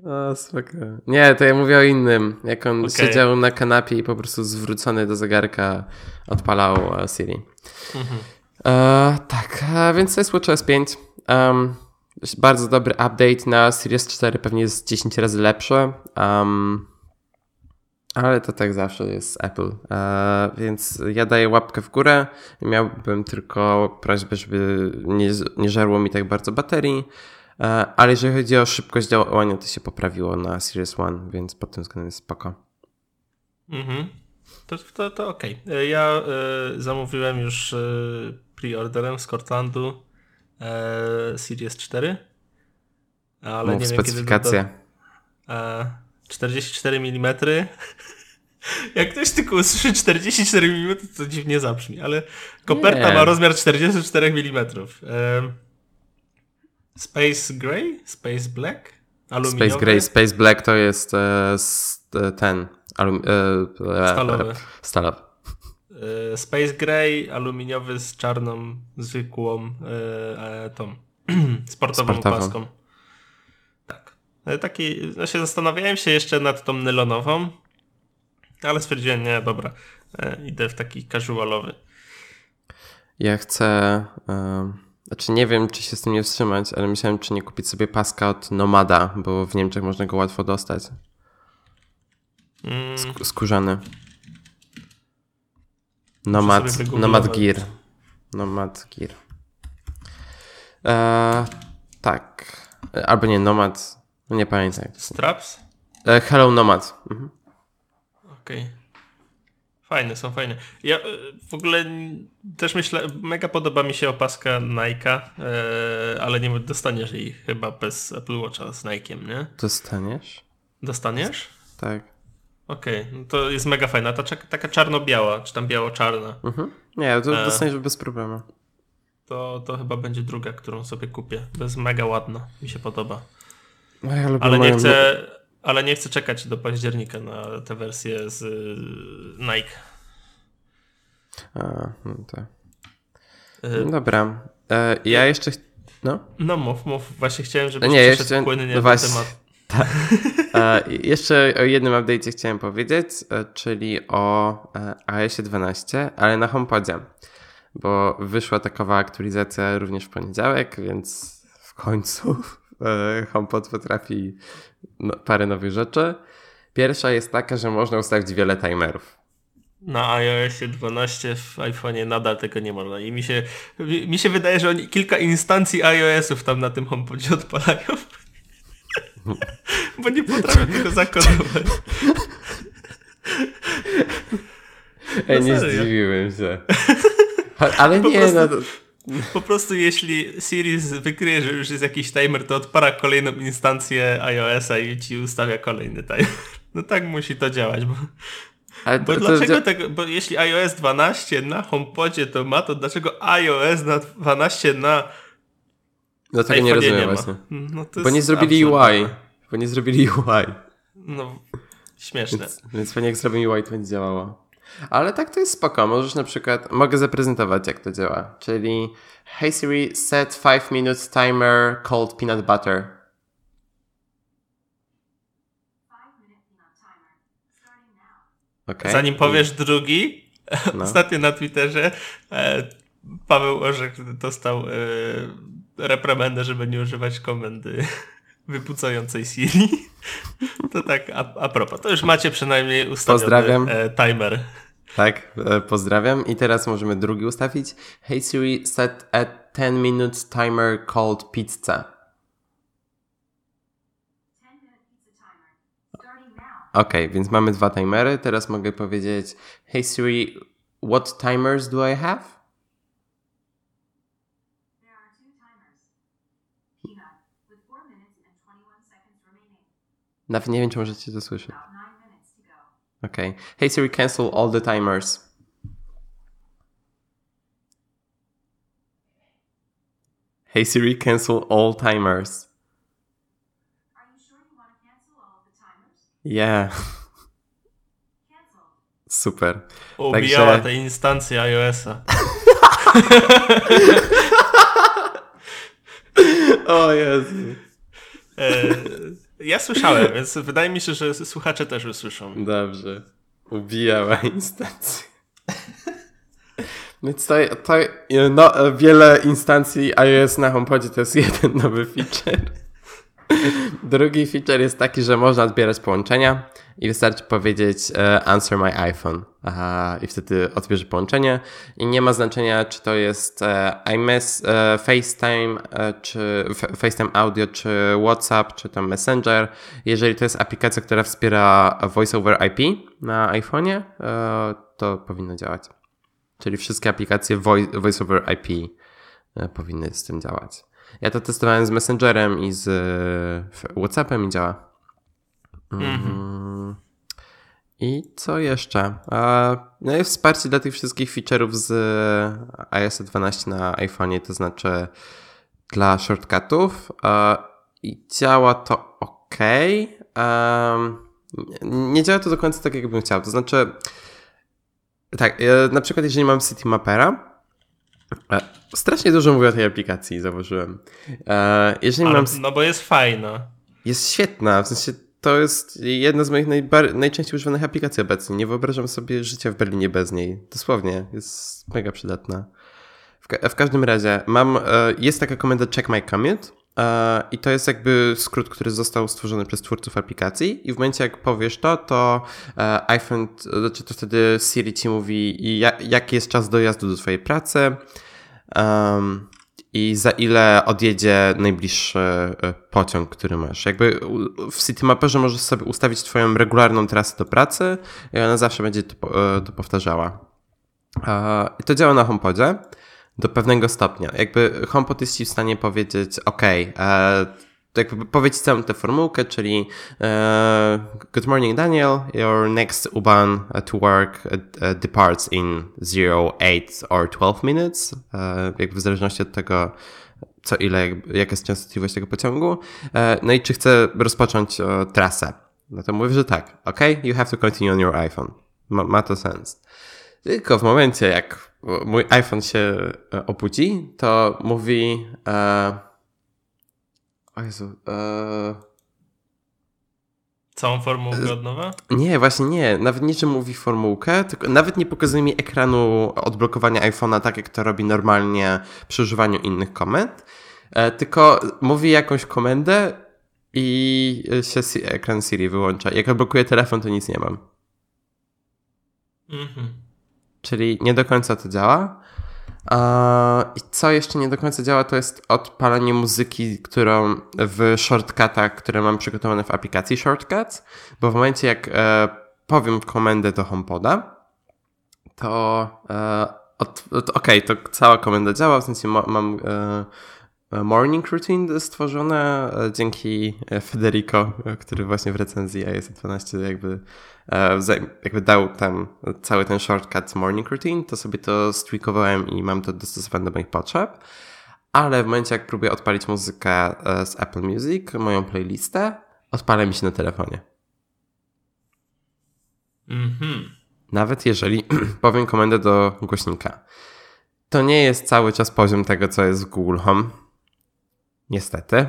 O, spoko. Nie, to ja mówię o innym. Jak on okay. siedział na kanapie i po prostu zwrócony do zegarka odpalał e, Siri. Mhm. E, tak, a więc to jest WatchOS 5. Um, bardzo dobry update na Series 4, pewnie jest 10 razy lepszy. Um, ale to tak zawsze jest Apple. E, więc ja daję łapkę w górę. Miałbym tylko prośbę, żeby nie, nie żarło mi tak bardzo baterii. E, ale jeżeli chodzi o szybkość działania, to się poprawiło na Series One, więc pod tym względem jest spoko. Mhm. To, to, to okej. Okay. E, ja y, zamówiłem już y, preorderem z Cortlandu y, Series 4. Ale Mów nie specyfikację. Wiem, kiedy do, 44 mm. Jak ktoś tylko usłyszy 44 mm, to dziwnie zabrzmi, ale koperta nie. ma rozmiar 44 mm. Space Gray? Space Black? Aluminiowy? Space Gray, Space Black to jest e, ten alum, e, stalowy. stalowy. E, Space Gray, aluminiowy z czarną, zwykłą e, e tą sportową, sportową paską. Tak. E, taki, no się zastanawiałem się jeszcze nad tą nylonową, ale stwierdziłem, nie, dobra, idę w taki casualowy. Ja chcę... Znaczy nie wiem, czy się z tym nie wstrzymać, ale myślałem, czy nie kupić sobie paska od Nomada, bo w Niemczech można go łatwo dostać. Mm. Sk skórzany. Nomad, Nomad Gear. Nomad Gear. Eee, tak. Albo nie, Nomad. Nie pamiętam. Straps? Eee, Hello Nomad. Mhm. Okej. Okay. Fajne, są fajne. Ja e, w ogóle też myślę, mega podoba mi się opaska Nike'a, e, ale nie dostaniesz jej chyba bez Apple Watcha z Nike'iem, nie? Dostaniesz? Dostaniesz? Tak. Okej, okay, no to jest mega fajna. Ta taka czarno-biała, czy tam biało-czarna. Mhm. Nie, to e, dostaniesz bez problemu. To, to chyba będzie druga, którą sobie kupię. To jest mega ładna, mi się podoba. Ja ale nie chcę ale nie chcę czekać do października na tę wersję z y, Nike. A, no. Y Dobra. E, ja jeszcze... No? No mów, mów. Właśnie chciałem, żebyś nie, jeszcze... płynnie no właśnie... temat. Tak. E, jeszcze o jednym update'cie chciałem powiedzieć, e, czyli o iOSie 12, ale na HomePodzie, bo wyszła takowa aktualizacja również w poniedziałek, więc w końcu HomePod potrafi no, parę nowych rzeczy. Pierwsza jest taka, że można ustawić wiele timerów. Na iOSie 12 w iPhone'ie nadal tego nie można. I mi się, mi się wydaje, że oni kilka instancji iOS-ów tam na tym HomePodzie odpalają. Bo nie potrafię tego zakodować. Ej, nie zdziwiłem się. Ale nie, no. Po prostu jeśli Siri wykryje, że już jest jakiś timer, to odpala kolejną instancję iOS-a i ci ustawia kolejny timer. No tak musi to działać, bo... Ale bo to, dlaczego to... tego, bo jeśli iOS 12 na HomePodzie to ma, to dlaczego iOS na 12 na Dlatego nie rozumiem nie właśnie. No bo nie zrobili UI. Bo nie zrobili UI. No, śmieszne. Więc, więc pewnie jak zrobimy UI, to będzie działało. Ale tak to jest spoko. Możesz na przykład, mogę zaprezentować jak to działa. Czyli Hey Siri, set 5 minutes timer called peanut butter. Okay. Zanim powiesz drugi, no. ostatnio na Twitterze e, Paweł Orzech dostał e, reprymendę, żeby nie używać komendy wypucającej Siri. To tak a, a propos. To już macie przynajmniej ustawiony Pozdrawiam. E, timer. Tak, e, pozdrawiam. I teraz możemy drugi ustawić. Hey Siri, set a 10 minutes timer called pizza. Ok, więc mamy dwa timery. Teraz mogę powiedzieć Hey Siri, what timers do I have? Nawet nie wiem, czy możecie to słyszeć. Okay. Hey Siri, cancel all the timers. Hey Siri, cancel all timers. Are you sure you want to cancel all the timers? Yeah. Super. Oh, Ubijała Także... te instancje iOS-a. o Jezu. Oh, uh, e, ja słyszałem, więc wydaje mi się, że słuchacze też usłyszą. Dobrze. Ubijała instancję. Więc to, to no, wiele instancji iOS na HomePodzie to jest jeden nowy feature. Drugi feature jest taki, że można odbierać połączenia i wystarczy powiedzieć uh, answer my iPhone Aha, i wtedy odbierze połączenie i nie ma znaczenia, czy to jest uh, iMess, uh, FaceTime, czy FaceTime Audio, czy WhatsApp, czy tam Messenger. Jeżeli to jest aplikacja, która wspiera Voice over IP na iPhone'ie, to powinno działać. Czyli wszystkie aplikacje voice over IP powinny z tym działać. Ja to testowałem z Messengerem i z WhatsAppem i działa. Mm. I co jeszcze? No i wsparcie dla tych wszystkich feature'ów z iOS 12 na iPhone'ie, to znaczy dla shortcutów. I działa to ok. Nie działa to do końca tak, jakbym chciał. To znaczy, tak, na przykład jeżeli mam Citymapera, e, strasznie dużo mówię o tej aplikacji, zauważyłem. E, jeżeli Ale, mam... No bo jest fajna. Jest świetna, w sensie to jest jedna z moich najczęściej używanych aplikacji obecnie. Nie wyobrażam sobie życia w Berlinie bez niej. Dosłownie, jest mega przydatna. W, ka- w każdym razie, mam, e, jest taka komenda check my commute e, i to jest jakby skrót, który został stworzony przez twórców aplikacji i w momencie jak powiesz to, to e, iPhone, znaczy to wtedy Siri ci mówi jaki jest czas dojazdu do twojej pracy, um, i za ile odjedzie najbliższy e, pociąg, który masz. Jakby w Citymapperze możesz sobie ustawić twoją regularną trasę do pracy i ona zawsze będzie to, e, to powtarzała. I to działa na HomePodzie do pewnego stopnia. Jakby HomePod jest ci w stanie powiedzieć, ok, jakby powiedzieć całą tę formułkę, czyli uh, Good morning Daniel, your next U-Bahn to work uh, departs in 0, 8 or 12 minutes, uh, jakby w zależności od tego, co ile, jaka jest częstotliwość tego pociągu. No i czy chcę rozpocząć trasę. No to mówię, że tak. Ok, you have to continue on your iPhone. Ma, ma to sens. Tylko w momencie, jak mój iPhone się obudzi, to mówi. E, o Jezu. E, Całą formułkę od nowa? Nie, właśnie nie. Nawet nie, że mówi formułkę, tylko nawet nie pokazuje mi ekranu odblokowania iPhone'a tak, jak to robi normalnie przy używaniu innych komend, e, tylko mówi jakąś komendę i się ekran Siri wyłącza. Jak odblokuję telefon, to nic nie mam. Mhm. Czyli nie do końca to działa. I co jeszcze nie do końca działa, to jest odpalanie muzyki, którą w shortcutach, które mam przygotowane w aplikacji Shortcuts, bo w momencie jak e, powiem komendę do HomePoda, to, e, okej, to cała komenda działa, w sensie mam e, morning routine stworzone dzięki Federico, który właśnie w recenzji iOS 12 jakby jakby dał tam cały ten shortcut morning routine, to sobie to streakowałem i mam to dostosowane do moich potrzeb. Ale w momencie, jak próbuję odpalić muzykę e, z Apple Music, moją playlistę, odpala mi się na telefonie. Mhm. Nawet jeżeli powiem komendę do głośnika. To nie jest cały czas poziom tego, co jest w Google Home. Niestety.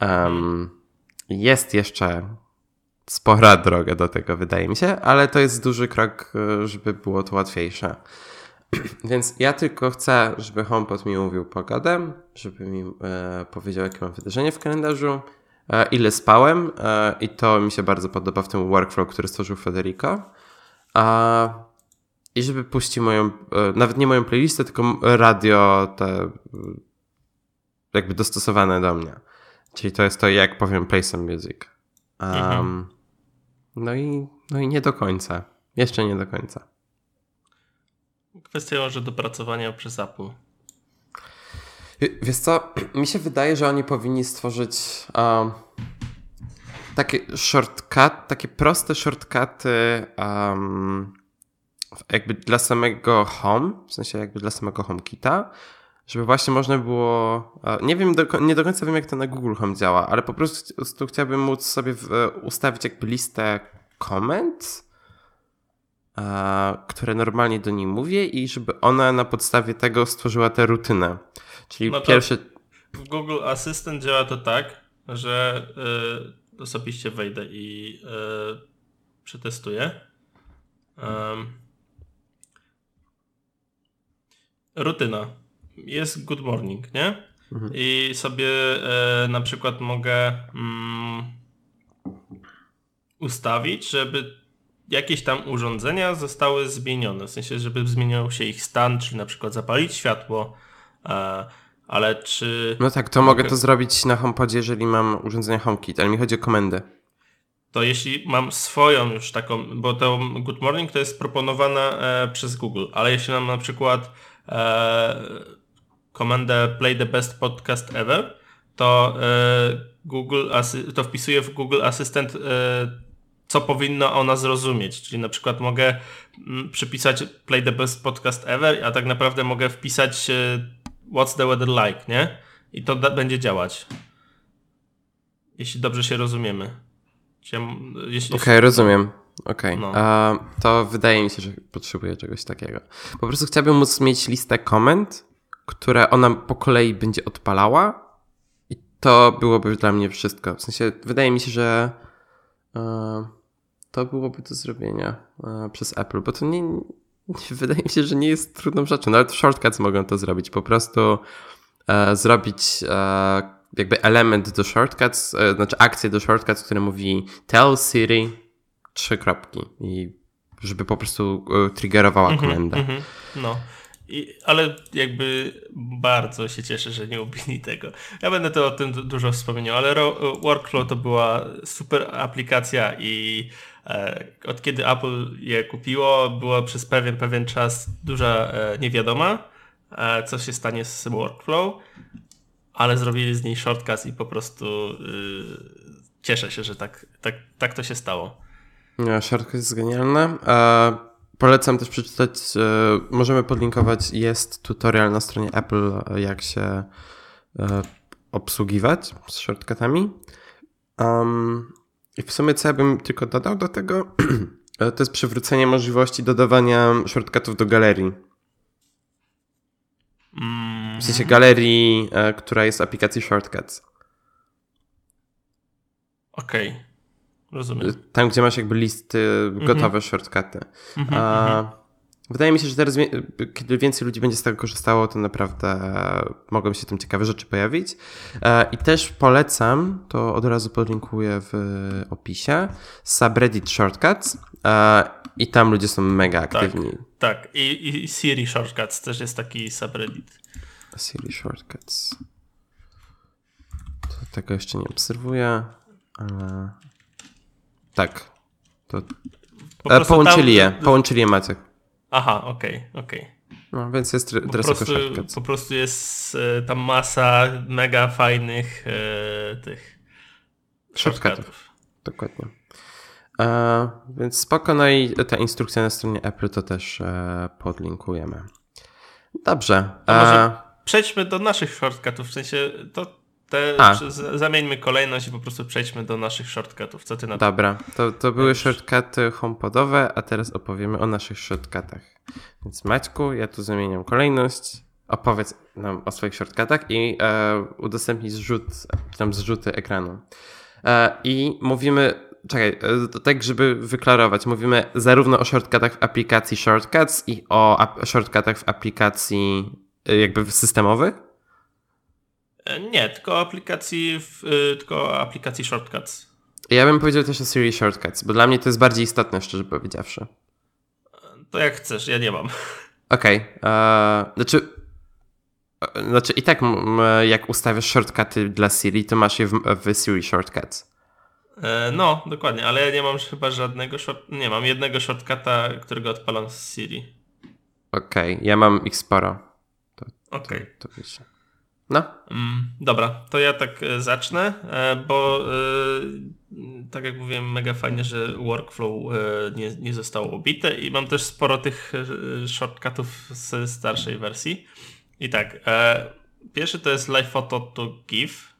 Um, jest jeszcze spora droga do tego, wydaje mi się, ale to jest duży krok, e, żeby było to łatwiejsze. Więc ja tylko chcę, żeby HomePod mi mówił pogodę, żeby mi e, powiedział, jakie mam wydarzenie w kalendarzu, e, ile spałem e, i to mi się bardzo podoba w tym workflow, który stworzył Federico. I żeby puścił moją, e, nawet nie moją playlistę, tylko radio te jakby dostosowane do mnie. Czyli to jest to, jak powiem play some music. Um, mhm. No i, no i nie do końca. Jeszcze nie do końca. Kwestia może dopracowania przez Apple. Wiesz co, mi się wydaje, że oni powinni stworzyć um, takie shortcut, takie proste shortcuty um, jakby dla samego Home, w sensie jakby dla samego HomeKita, żeby właśnie można było, nie wiem, do, nie do końca wiem jak to na Google Home działa, ale po prostu chciałbym móc sobie w, ustawić jakby listę komend, które normalnie do niej mówię i żeby ona na podstawie tego stworzyła tę rutynę. Czyli no pierwsze... W Google Assistant działa to tak, że y, osobiście wejdę i y, przetestuję. Um, rutyna jest good morning, nie? Mhm. I sobie e, na przykład mogę mm, ustawić, żeby jakieś tam urządzenia zostały zmienione. W sensie, żeby zmieniał się ich stan, czyli na przykład zapalić światło, e, ale czy... No tak, to mogę to zrobić na HomePodzie, jeżeli mam urządzenie HomeKit, ale mi chodzi o komendę. To jeśli mam swoją już taką, bo to Good Morning to jest proponowana e, przez Google, ale jeśli mam na przykład e, komendę play the best podcast ever, to e, Google to wpisuję w Google Assistant e, co powinna ona zrozumieć. Czyli na przykład mogę mm, przypisać play the best podcast ever, a tak naprawdę mogę wpisać e, what's the weather like, nie? I to będzie działać. Jeśli dobrze się rozumiemy. Okej, okay, rozumiem. Okej. Okay. No. to wydaje mi się, że potrzebuję czegoś takiego. Po prostu chciałbym móc mieć listę komend, które ona po kolei będzie odpalała i to byłoby dla mnie wszystko. W sensie, wydaje mi się, że e, to byłoby do zrobienia e, przez Apple, bo to nie, wydaje mi się, że nie jest trudną rzeczą. Nawet w Shortcuts mogą to zrobić. Po prostu e, zrobić e, jakby element do Shortcuts, e, znaczy akcję do Shortcuts, który mówi tell Siri trzy kropki i żeby po prostu e, triggerowała mm -hmm, komendę. Mm -hmm, no. I, ale jakby bardzo się cieszę, że nie ubili tego. Ja będę to o tym dużo wspomniał, ale Workflow to była super aplikacja i e, od kiedy Apple je kupiło, było przez pewien, pewien czas duża e, niewiadoma, e, co się stanie z Workflow, ale zrobili z niej shortcut i po prostu y, cieszę się, że tak, tak, tak to się stało. No, shortcut jest genialny. Polecam też przeczytać, e, możemy podlinkować, jest tutorial na stronie Apple, jak się e, obsługiwać z shortcutami. Um, I w sumie co ja bym tylko dodał do tego, To jest przywrócenie możliwości dodawania shortcutów do galerii. Mm. W sensie galerii, e, która jest w aplikacji Shortcuts. Okej. Okay. Rozumiem. Tam, gdzie masz jakby listy, gotowe mm -hmm. shortcuty. Mm -hmm, A, -hmm. Wydaje mi się, że teraz, kiedy więcej ludzi będzie z tego korzystało, to naprawdę mogą się tam ciekawe rzeczy pojawić. E, I też polecam, to od razu podlinkuję w opisie, subreddit Shortcuts. E, I tam ludzie są mega tak, aktywni. Tak, tak. I, I Siri Shortcuts też jest taki subreddit. Siri Shortcuts. To tego jeszcze nie obserwuję, ale tak. To... E, połączyli tam... je, połączyli je Maciek. Aha, okej, okay, okej. Okay. No, więc jest po prostu, po prostu jest e, tam masa mega fajnych e, tych shortcutów. Dokładnie. E, więc spoko, no i ta instrukcja na stronie Apple to też e, podlinkujemy. Dobrze. Może przejdźmy do naszych shortcutów, w sensie to te, zamieńmy kolejność i po prostu przejdźmy do naszych shortcutów. Co ty na to? Dobra, to, to były shortcuty homepodowe, a teraz opowiemy o naszych shortcutach. Więc Maćku, ja tu zamieniam kolejność. Opowiedz nam o swoich shortcutach i e, udostępnij zrzut, tam zrzuty ekranu. E, I mówimy, czekaj, e, tak żeby wyklarować, mówimy zarówno o shortcutach w aplikacji Shortcuts i o shortcutach w aplikacji e, jakby systemowych? E, nie, tylko aplikacji, e, tylko aplikacji Shortcuts. Ja bym powiedział też o Siri Shortcuts, bo dla mnie to jest bardziej istotne, szczerze powiedziawszy. To jak chcesz, ja nie mam. Okej. Okay. Uh, znaczy, znaczy i tak jak ustawiasz shortcuty dla Siri, to masz je w, w Siri Shortcuts. No, dokładnie, ale ja nie mam chyba żadnego short... Nie, mam jednego shortcuta, którego odpalam z Siri. Okej, okay. ja mam ich sporo. Okej. Okay. To, to. No. Mm, dobra, to ja tak e, zacznę, e, bo e, tak jak mówiłem, mega fajnie, że workflow nie, nie zostało obite i mam też sporo tych shortcutów z starszej wersji. I tak, pierwszy to jest Live Photo to GIF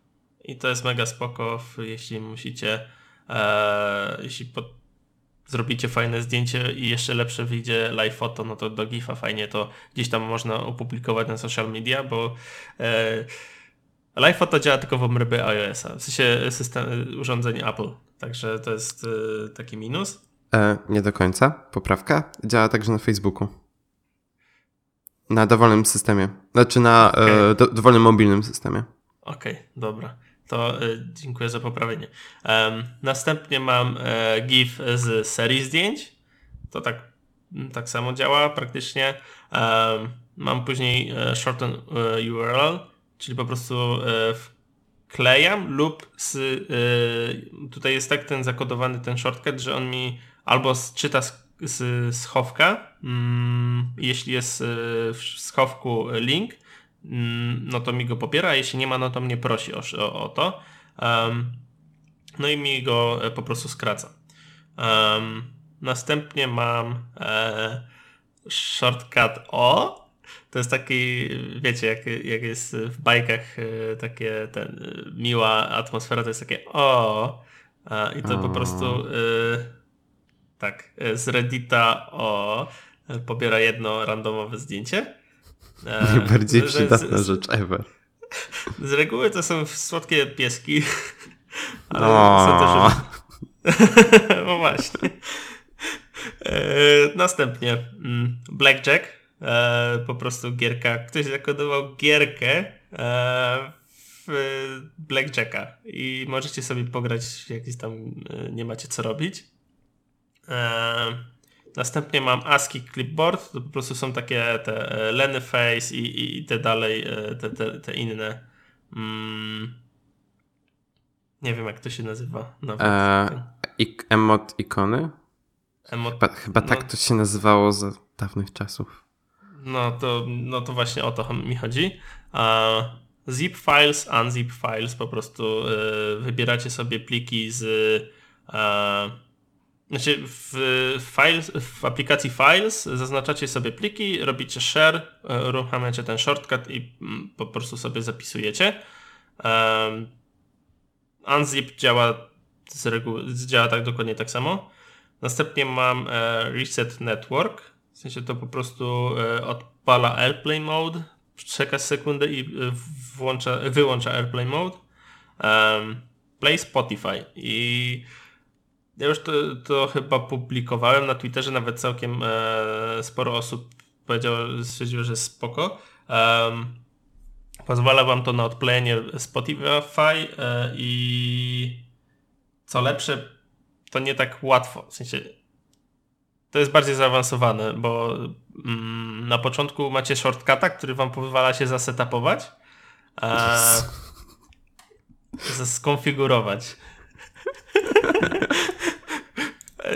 i to jest mega spoko, jeśli musicie, jeśli pod, zrobicie fajne zdjęcie i jeszcze lepsze wyjdzie live foto, no to do GIFa fajnie to gdzieś tam można opublikować na social media, bo e, live foto działa tylko w obrębie iOS-a, w sensie system, urządzeń Apple, także to jest e, taki minus. E, nie do końca, poprawka. Działa także na Facebooku. Na dowolnym systemie. Znaczy na okay. e, do, dowolnym mobilnym systemie. Okej, okay, dobra to y, dziękuję za poprawienie. Następnie mam e, GIF z serii zdjęć. To tak, tak samo działa praktycznie. Mam później e, shorten e, URL, czyli po prostu wklejam lub z, tutaj jest tak ten zakodowany ten shortcut, że on mi albo czyta z, z schowka, mm, jeśli jest w schowku link, no to mi go pobiera, a jeśli nie ma, no to mnie prosi o, o, o to. Um, no i mi go e, po prostu skraca. Um, następnie mam e, shortcut O. To jest taki, wiecie, jak, jak jest w bajkach e, takie ten, miła atmosfera, to jest takie O. E, I to po prostu e, tak, z Reddita O pobiera jedno randomowe zdjęcie E, Najbardziej przydatna z, rzecz ever. Z reguły to są słodkie pieski. Ale o. są też. no właśnie. E, następnie mm, Blackjack. E, po prostu gierka. Ktoś zakodował gierkę e, w Blackjacka i możecie sobie pograć, jak tam e, nie macie co robić. E, Następnie mam ASCII Clipboard, to po prostu są takie te e, Lenny Face i, i te dalej, e, te, te, te inne. Mm, nie wiem jak to się nazywa. Nawet. E, ik, emot ikony? Emot, chyba, chyba tak no, tak to się nazywało za dawnych czasów. No to, no to właśnie o to mi chodzi. zip files, unzip files, po prostu y, wybieracie sobie pliki z y, znaczy w, files, w aplikacji Files zaznaczacie sobie pliki, robicie share, e, uruchamiacie ten shortcut i mm, po prostu sobie zapisujecie. Um, unzip działa z reguły, działa tak dokładnie tak samo. Następnie mam e, Reset Network, w sensie to po prostu e, odpala Airplane Mode, czeka sekundę i włącza, wyłącza Airplane Mode. Um, play Spotify i ja już to, to chyba publikowałem na Twitterze, nawet całkiem e, sporo osób powiedziało, stwierdziło, że spoko. Um, pozwala wam to na odplejenie Spotify e, i co lepsze, to nie tak łatwo. W sensie to jest bardziej zaawansowane, bo mm, na początku macie shortcuta, który wam pozwala się zasetapować, a skonfigurować.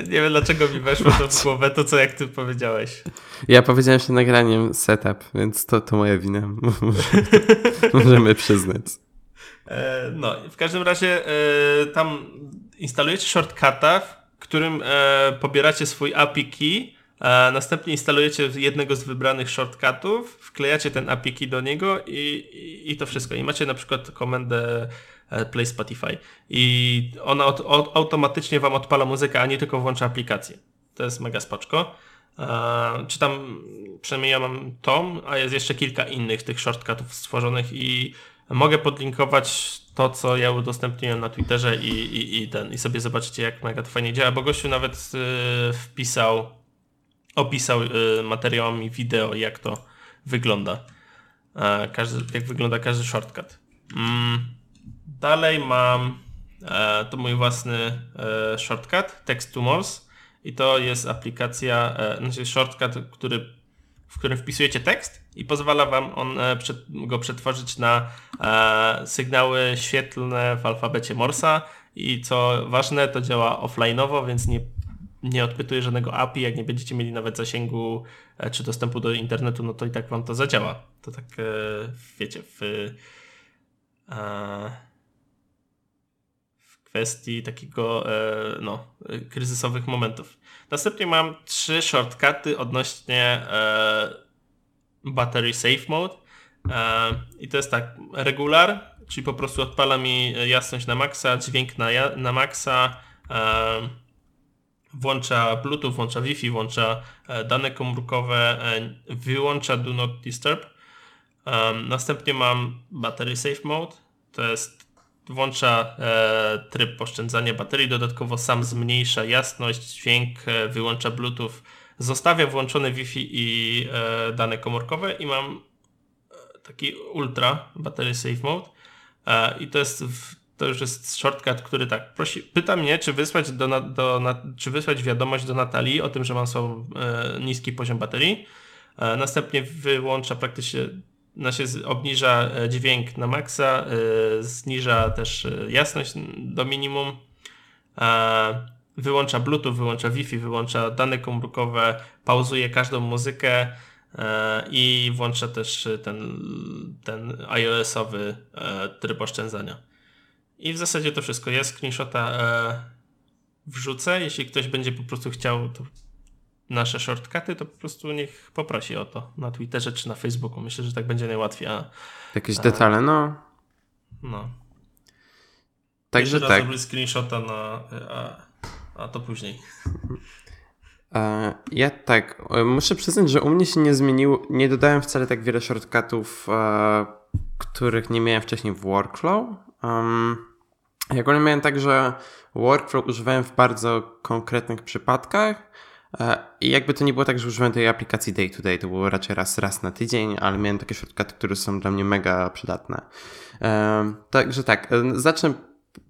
Nie wiem dlaczego mi weszło to w głowę, to co jak ty powiedziałeś. Ja powiedziałem się nagraniem setup, więc to, to moja wina. Możemy przyznać. E, no, w każdym razie e, tam instalujecie shortcuta, w którym e, pobieracie swój API key, a następnie instalujecie jednego z wybranych shortcutów, wklejacie ten API key do niego i, i, i to wszystko. I macie na przykład komendę Play Spotify. I ona automatycznie wam odpala muzykę, a nie tylko włącza aplikację. To jest mega spoczko. czy tam, przynajmniej ja mam tom, a jest jeszcze kilka innych tych shortcutów stworzonych i mogę podlinkować to, co ja udostępniłem na Twitterze i, i, i ten, i sobie zobaczycie, jak mega to fajnie działa, bo gościu nawet y, wpisał, opisał y, materiałami wideo, jak to wygląda. każdy, jak wygląda każdy shortcut. Mm. Dalej mam e, to mój własny e, shortcut, Text to Morse. I to jest aplikacja, e, znaczy shortcut, który, w którym wpisujecie tekst i pozwala wam on e, przed, go przetworzyć na e, sygnały świetlne w alfabecie Morsa i co ważne, to działa offline'owo, więc nie, nie odpytuje żadnego API, jak nie będziecie mieli nawet zasięgu e, czy dostępu do internetu, no to i tak wam to zadziała. To tak, wiecie, w kwestii takiego e, no, kryzysowych momentów. Następnie mam trzy shortcuty odnośnie e, battery safe mode e, i to jest tak regular, czyli po prostu odpala mi jasność na maksa, dźwięk na, na maksa, włącza Bluetooth, włącza Wi-Fi, włącza dane komórkowe, wyłącza Do Not Disturb. Następnie mam battery safe mode, to jest włącza e, tryb oszczędzania baterii, dodatkowo sam zmniejsza jasność, dźwięk, e, wyłącza Bluetooth, zostawia włączone Wi-Fi i e, dane komórkowe i mam e, taki ultra battery safe mode e, i to jest to już jest shortcut, który tak prosi, pyta mnie, czy wysłać, do, do, na, czy wysłać wiadomość do Natalii o tym, że mam sobie e, niski poziom baterii. następnie wyłącza praktycznie się obniża e, dźwięk na maksa, e, zniża też e, jasność do minimum, wyłącza Bluetooth, wyłącza Wi-Fi, wyłącza dane komórkowe, pauzuje każdą muzykę i włącza też ten, ten iOS-owy tryb oszczędzania. I w zasadzie to wszystko. Ja screenshota wrzucę. Jeśli ktoś będzie po prostu chciał, to nasze shortcuty, to po prostu niech poprosi o to na Twitterze czy na Facebooku. Myślę, że tak będzie najłatwiej. A, Jakieś detale, no. No. Także tak. zrobię screenshota na... A, a to później. E, ja tak, e, muszę przyznać, że u mnie się nie zmieniło, nie dodałem wcale tak wiele shortcutów, e, których nie miałem wcześniej w workflow. Ja ogólnie miałem tak, że workflow używałem w bardzo konkretnych przypadkach, I jakby to nie było tak, że używałem tej aplikacji day to day, to było raczej raz, raz na tydzień, ale miałem takie shortcuty, które są dla mnie mega przydatne. E, także tak, e, zacznę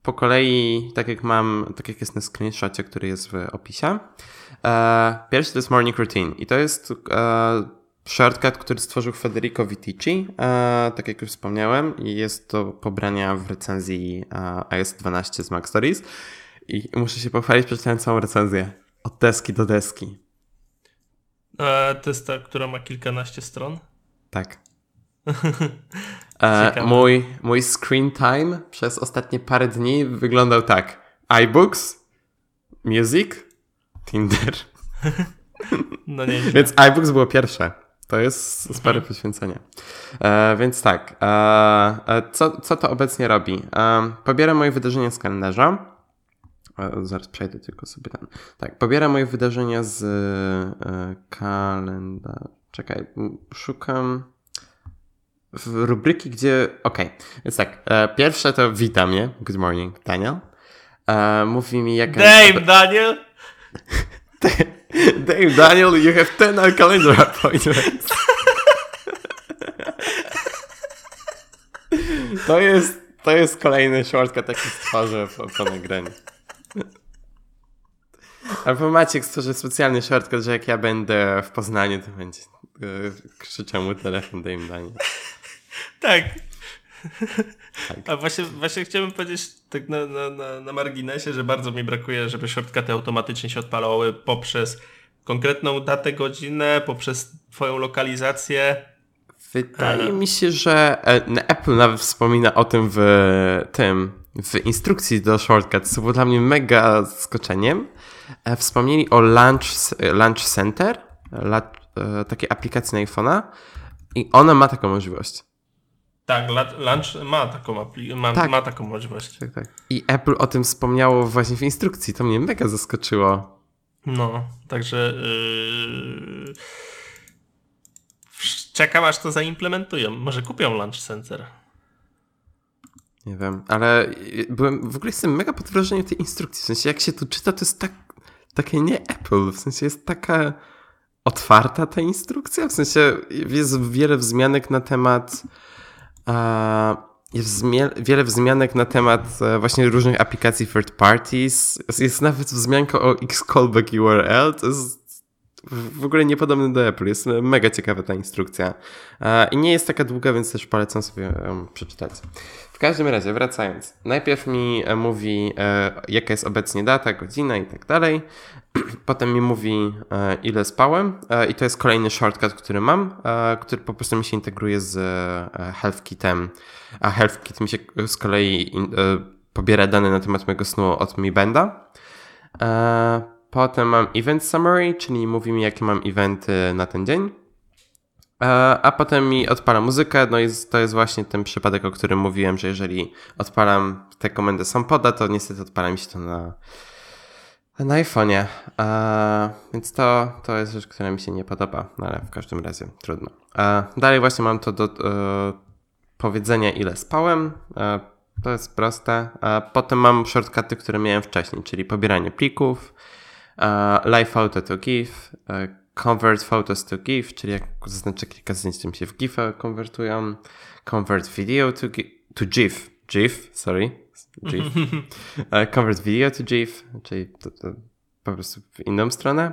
po kolei, tak jak mam, tak jak jest na screenshocie, który jest w opisie. Pierwszy to jest morning routine i to jest shortcut, który stworzył Federico Vitici, tak jak już wspomniałem i jest to pobrania w recenzji iOS 12 z Mac Stories i muszę się pochwalić, przeczytałem całą recenzję od deski do deski. A to jest ta, która ma kilkanaście stron? Tak. e, mój, mój screen time przez ostatnie parę dni wyglądał tak. iBooks, music, Tinder. no nie. Więc iBooks było pierwsze. To jest spore mhm. poświęcenie. E, więc tak, e, e, co, co to obecnie robi? E, pobieram moje wydarzenia z kalendarza, zaraz przejdę tylko sobie tam. Tak, pobieram moje wydarzenia z e, kalendarza. Czekaj, szukam w rubryki, gdzie. Okej, okay. więc tak. E, pierwsze to witam mnie. Good morning, Daniel. E, mówi mi jak. Dave, Daniel! Dave, Daniel, you have 10 calendar appointments. To jest, to jest kolejny shortcut, taki stworzę po, po nagraniu. Albo Maciek stworzy specjalny shortcut, że jak ja będę w Poznaniu, to będzie yy, krzyczał mu telefon, daj im danie. Tak. tak. A właśnie, właśnie chciałbym powiedzieć tak na, na, na, na marginesie, że bardzo mi brakuje, żeby shortcuty automatycznie się odpalały poprzez konkretną datę, godzinę, poprzez twoją lokalizację. Wydaje mi się, że e, Apple nawet wspomina o tym w tym, w instrukcji do shortcuts, co było dla mnie mega zaskoczeniem. E, wspomnieli o Launch, Launch Center, e, takiej aplikacji na iPhone'a i ona ma taką możliwość. Tak, Launch ma taką, ma, tak. ma taką możliwość. Tak, tak. I Apple o tym wspomniało właśnie w instrukcji. To mnie mega zaskoczyło. No, także yy... czekam aż to zaimplementują. Może kupią Launch Center. Nie wiem, ale byłem, w ogóle jestem mega pod wrażeniem tej instrukcji. W sensie, jak się tu czyta, to jest tak, takie nie Apple. W sensie, jest taka otwarta ta instrukcja. W sensie, jest wiele wzmianek na temat. jest wiele wzmianek na temat e, właśnie różnych aplikacji third parties. Jest nawet wzmianka o X callback URL. To jest w ogóle niepodobny do Apple. Jest mega ciekawa ta instrukcja. I nie jest taka długa, więc też polecam sobie przeczytać. W każdym razie, wracając. Najpierw mi e, mówi, e, jaka jest obecnie data, godzina i tak dalej. Potem mi mówi, e, ile spałem. I to jest kolejny shortcut, który mam, który po prostu mi się integruje z HealthKitem. A HealthKit mi się z kolei pobiera dane na temat mojego snu od Mi Benda. Potem mam event summary, czyli mówi mi, jakie mam eventy na ten dzień. A, a potem mi odpala muzykę, no i to jest właśnie ten przypadek, o którym mówiłem, że jeżeli odpalam tę komendę poda, to niestety odpala mi się to na, na iPhone'ie. A, więc to, to jest rzecz, która mi się nie podoba, no ale w każdym razie trudno. A, dalej właśnie mam to do e, powiedzenia, ile spałem. To jest proste. Potem mam shortcuty, które miałem wcześniej, czyli pobieranie plików, live auto to give, e, convert photos to GIF, czyli jak zaznaczę kilka zdjęć, to mi się w GIF'a konwertują. Convert video to, to GIF. GIF, sorry. GIF. uh, convert video to GIF, czyli to, to po prostu w inną stronę.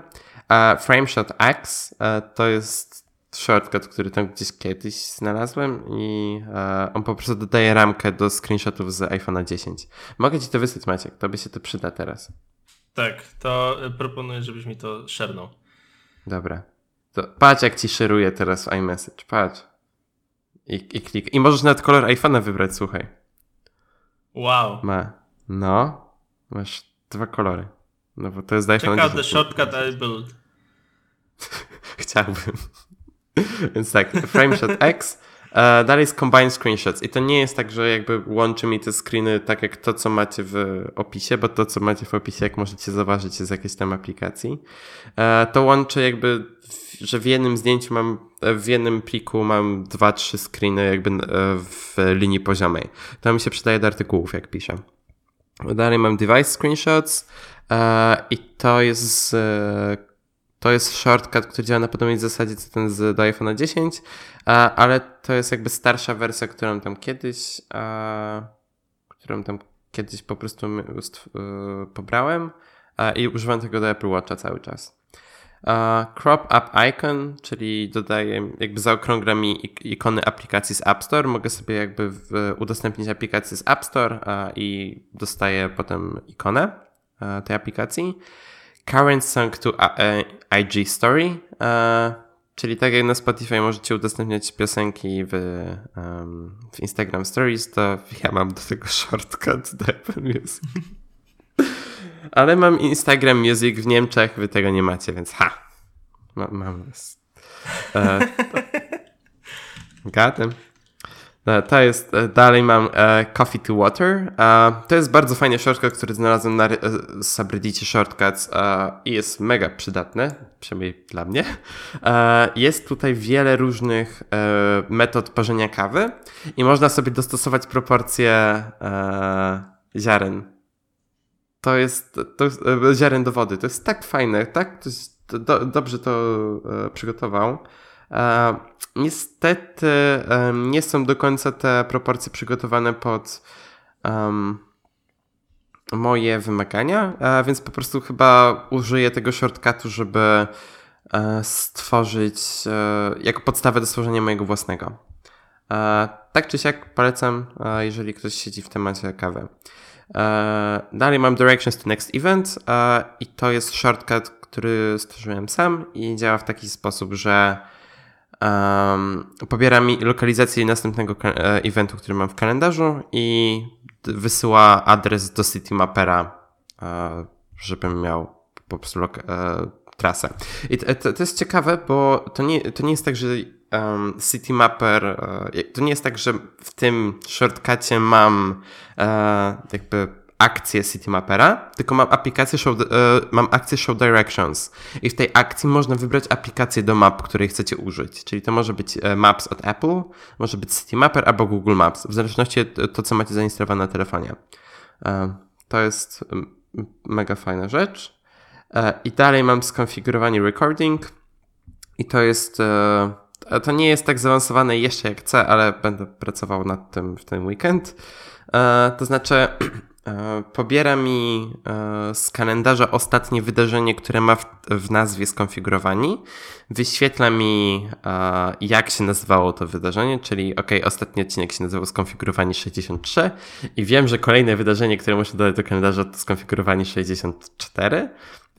FrameShot X uh, to jest shortcut, który tam gdzieś kiedyś znalazłem i on po prostu dodaje ramkę do screenshotów z iPhone'a 10. Mogę ci to wysłać, Maciek, to by się to przyda teraz. Tak, to proponuję, żebyś mi to szernął. Dobra. To patrz jak ci szeruje teraz w iMessage. Patrz. I, i klik. I możesz nawet kolor iPhone'a wybrać, słuchaj. Wow. Ma. No. Masz dwa kolory. No bo to jest iPhone. Check out the shortcut I built. Chciałbym. Więc tak, FrameShot X E, dalej jest Combine Screenshots i to nie jest tak, że jakby łączy mi te screeny tak jak to, co macie w opisie, bo to, co macie w opisie, jak możecie zauważyć, jest z jakiejś tam aplikacji. E, to łączy jakby, że w jednym zdjęciu mam, w jednym pliku mam dwa, trzy screeny jakby e, w linii poziomej. To mi się przydaje do artykułów, jak piszę. Dalej mam Device Screenshots i to jest to jest shortcut, który działa na podobnej zasadzie co ten z do iPhone 10, ale to jest jakby starsza wersja, którą tam kiedyś, którą tam kiedyś po prostu e, pobrałem i używam tego do Apple Watcha cały czas. crop Up Icon, czyli dodaję, jakby zaokrągla mi ikony aplikacji z App Store. Mogę sobie jakby udostępnić aplikację z App Store i dostaję potem ikonę tej aplikacji. Current Song to IG Story, e, czyli tak jak na Spotify możecie udostępniać piosenki w, um, w Instagram Stories, to ja mam do tego shortcut do Apple Music. Ale mam Instagram Music w Niemczech, wy tego nie macie, więc ha! Ma, mam was. E, Gadem. No, to jest, e, dalej mam e, Coffee to Water. E, to jest bardzo fajny shortcut, który znalazłem na e, subreddicie Shortcuts e, i jest mega przydatny, przynajmniej dla mnie. E, jest tutaj wiele różnych metod parzenia kawy i można sobie dostosować proporcje ziaren. To jest, to ziaren do wody. To jest tak fajne, tak do, dobrze to przygotował. Niestety nie są do końca te proporcje przygotowane pod um, moje wymagania, więc po prostu chyba użyję tego shortcutu, żeby e, stworzyć e, jako podstawę do stworzenia mojego własnego. E, tak czy siak polecam, jeżeli ktoś siedzi w temacie kawy. Dalej mam Directions to Next Event i to jest shortcut, który stworzyłem sam i działa w taki sposób, że um, pobiera mi lokalizację następnego e, eventu, który mam w kalendarzu i wysyła adres do Citymapera, e, żebym miał po prostu e, trasę. I to, to, jest ciekawe, bo to nie, to nie jest tak, że um, Citymapper, to nie jest tak, że w tym shortcutie mam jakby akcję Citymapera, tylko mam aplikację show, e, mam akcję Show Directions i w tej akcji można wybrać aplikację do map, której chcecie użyć. Czyli to może być e, Maps od Apple, może być Citymapper albo Google Maps, w zależności od to, co macie zainstalowane na telefonie. E, to jest mega fajna rzecz. I dalej mam skonfigurowany recording i to jest to nie jest tak zaawansowane jeszcze jak chcę, ale będę pracował nad tym w ten weekend. To znaczy E, pobiera mi e, z kalendarza ostatnie wydarzenie, które ma w, w nazwie skonfigurowani. Wyświetla mi, e, jak się nazywało to wydarzenie, czyli ok, ostatni odcinek się nazywał skonfigurowani 63 i wiem, że kolejne wydarzenie, które muszę dodać do kalendarza to skonfigurowani 64.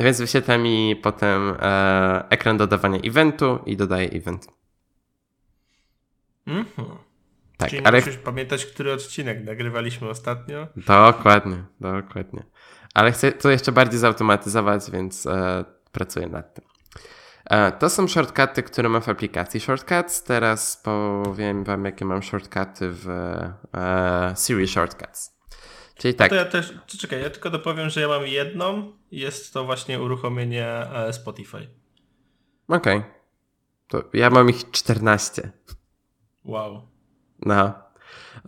Więc wyświetla mi potem ekran dodawania eventu i dodaję event. Mhm. Tak, Czyli ale... musisz pamiętać, który odcinek nagrywaliśmy ostatnio. Dokładnie, dokładnie. Ale chcę to jeszcze bardziej zautomatyzować, więc e, pracuję nad tym. E, to są shortcuty, które mam w aplikacji Shortcuts. Teraz powiem wam, jakie mam shortcuty w e, Siri Shortcuts. Czyli tak. No to ja też, czekaj, ja tylko dopowiem, że ja mam jedną. Jest to właśnie uruchomienie e, Spotify. Okej. Okay. To ja mam ich 14. Wow. No.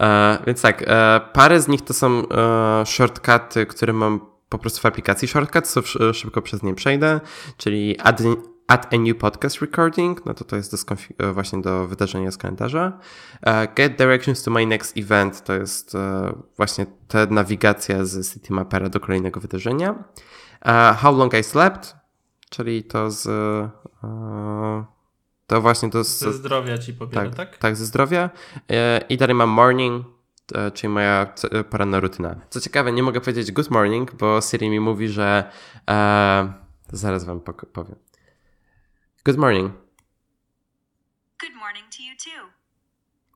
E, więc tak, e, parę z nich to są e, shortcuty, które mam po prostu w aplikacji Shortcuts, co szybko przez nie przejdę, czyli add, add a new podcast recording, no to to jest do e, właśnie do wydarzenia z kalendarza. E, get directions to my next event, to jest e, właśnie ta nawigacja z Citymapera do kolejnego wydarzenia. how long I slept, czyli to z to właśnie to... Ze zdrowia ci pobiera, tak? Tak, tak ze zdrowia. E, I dalej mam morning, e, czyli moja e, poranna rutyna. Co ciekawe, nie mogę powiedzieć good morning, bo Siri mi mówi, że... E, zaraz wam powiem. Good morning. Good morning to you too.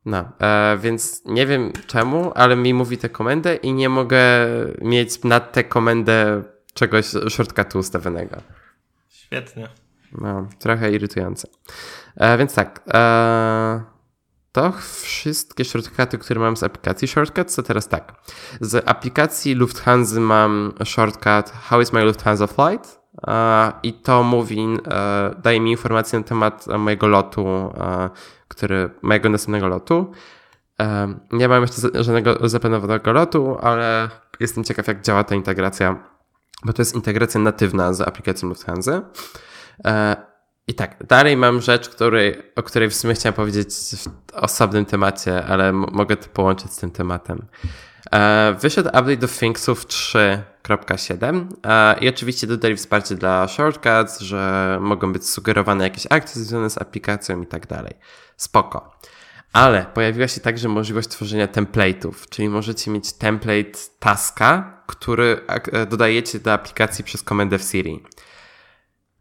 No, e, więc nie wiem czemu, ale mi mówi tę komendę i nie mogę mieć nad tę komendę czegoś shortcutu ustawionego. Świetnie. No, trochę irytujące. E, więc tak. E, to wszystkie shortcuty, które mam z aplikacji Shortcuts, to teraz tak. Z aplikacji Lufthansa mam shortcut How is my Lufthansa flight? E, I to mówi, daje mi informację na temat mojego lotu, który, mojego następnego lotu. Nie mam jeszcze żadnego zaplanowanego lotu, ale jestem ciekaw, jak działa ta integracja, bo to jest integracja natywna z aplikacją Lufthansa. I tak, dalej mam rzecz, której, o której w sumie chciałem powiedzieć w osobnym temacie, ale mogę to połączyć z tym tematem. E, wyszedł update do Thingsów 3.7 e, i oczywiście dodali wsparcie dla shortcuts, że mogą być sugerowane jakieś akcje związane z aplikacją i tak dalej. Spoko. Ale pojawiła się także możliwość tworzenia template'ów, czyli możecie mieć template taska, który e, dodajecie do aplikacji przez komendę w Siri.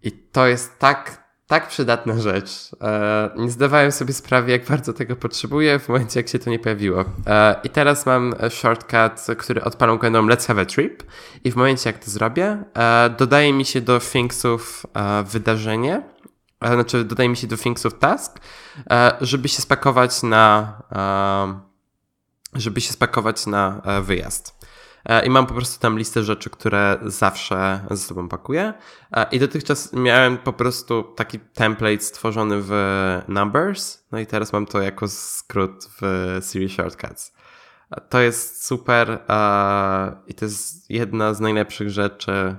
I to jest tak tak przydatna rzecz. E, nie zdawałem sobie sprawy, jak bardzo tego potrzebuję w momencie, jak się to nie pojawiło. E, I teraz mam shortcut, który odpalą będą Let's Have a Trip i w momencie, jak to zrobię, e, dodaje mi się do Thingsów wydarzenie, znaczy dodaje mi się do Thingsów task, żeby się spakować na żeby się spakować na wyjazd. I mam po prostu tam listę rzeczy, które zawsze ze sobą pakuję. I dotychczas miałem po prostu taki template stworzony w Numbers. No i teraz mam to jako skrót w Siri Shortcuts. To jest super i to jest jedna z najlepszych rzeczy,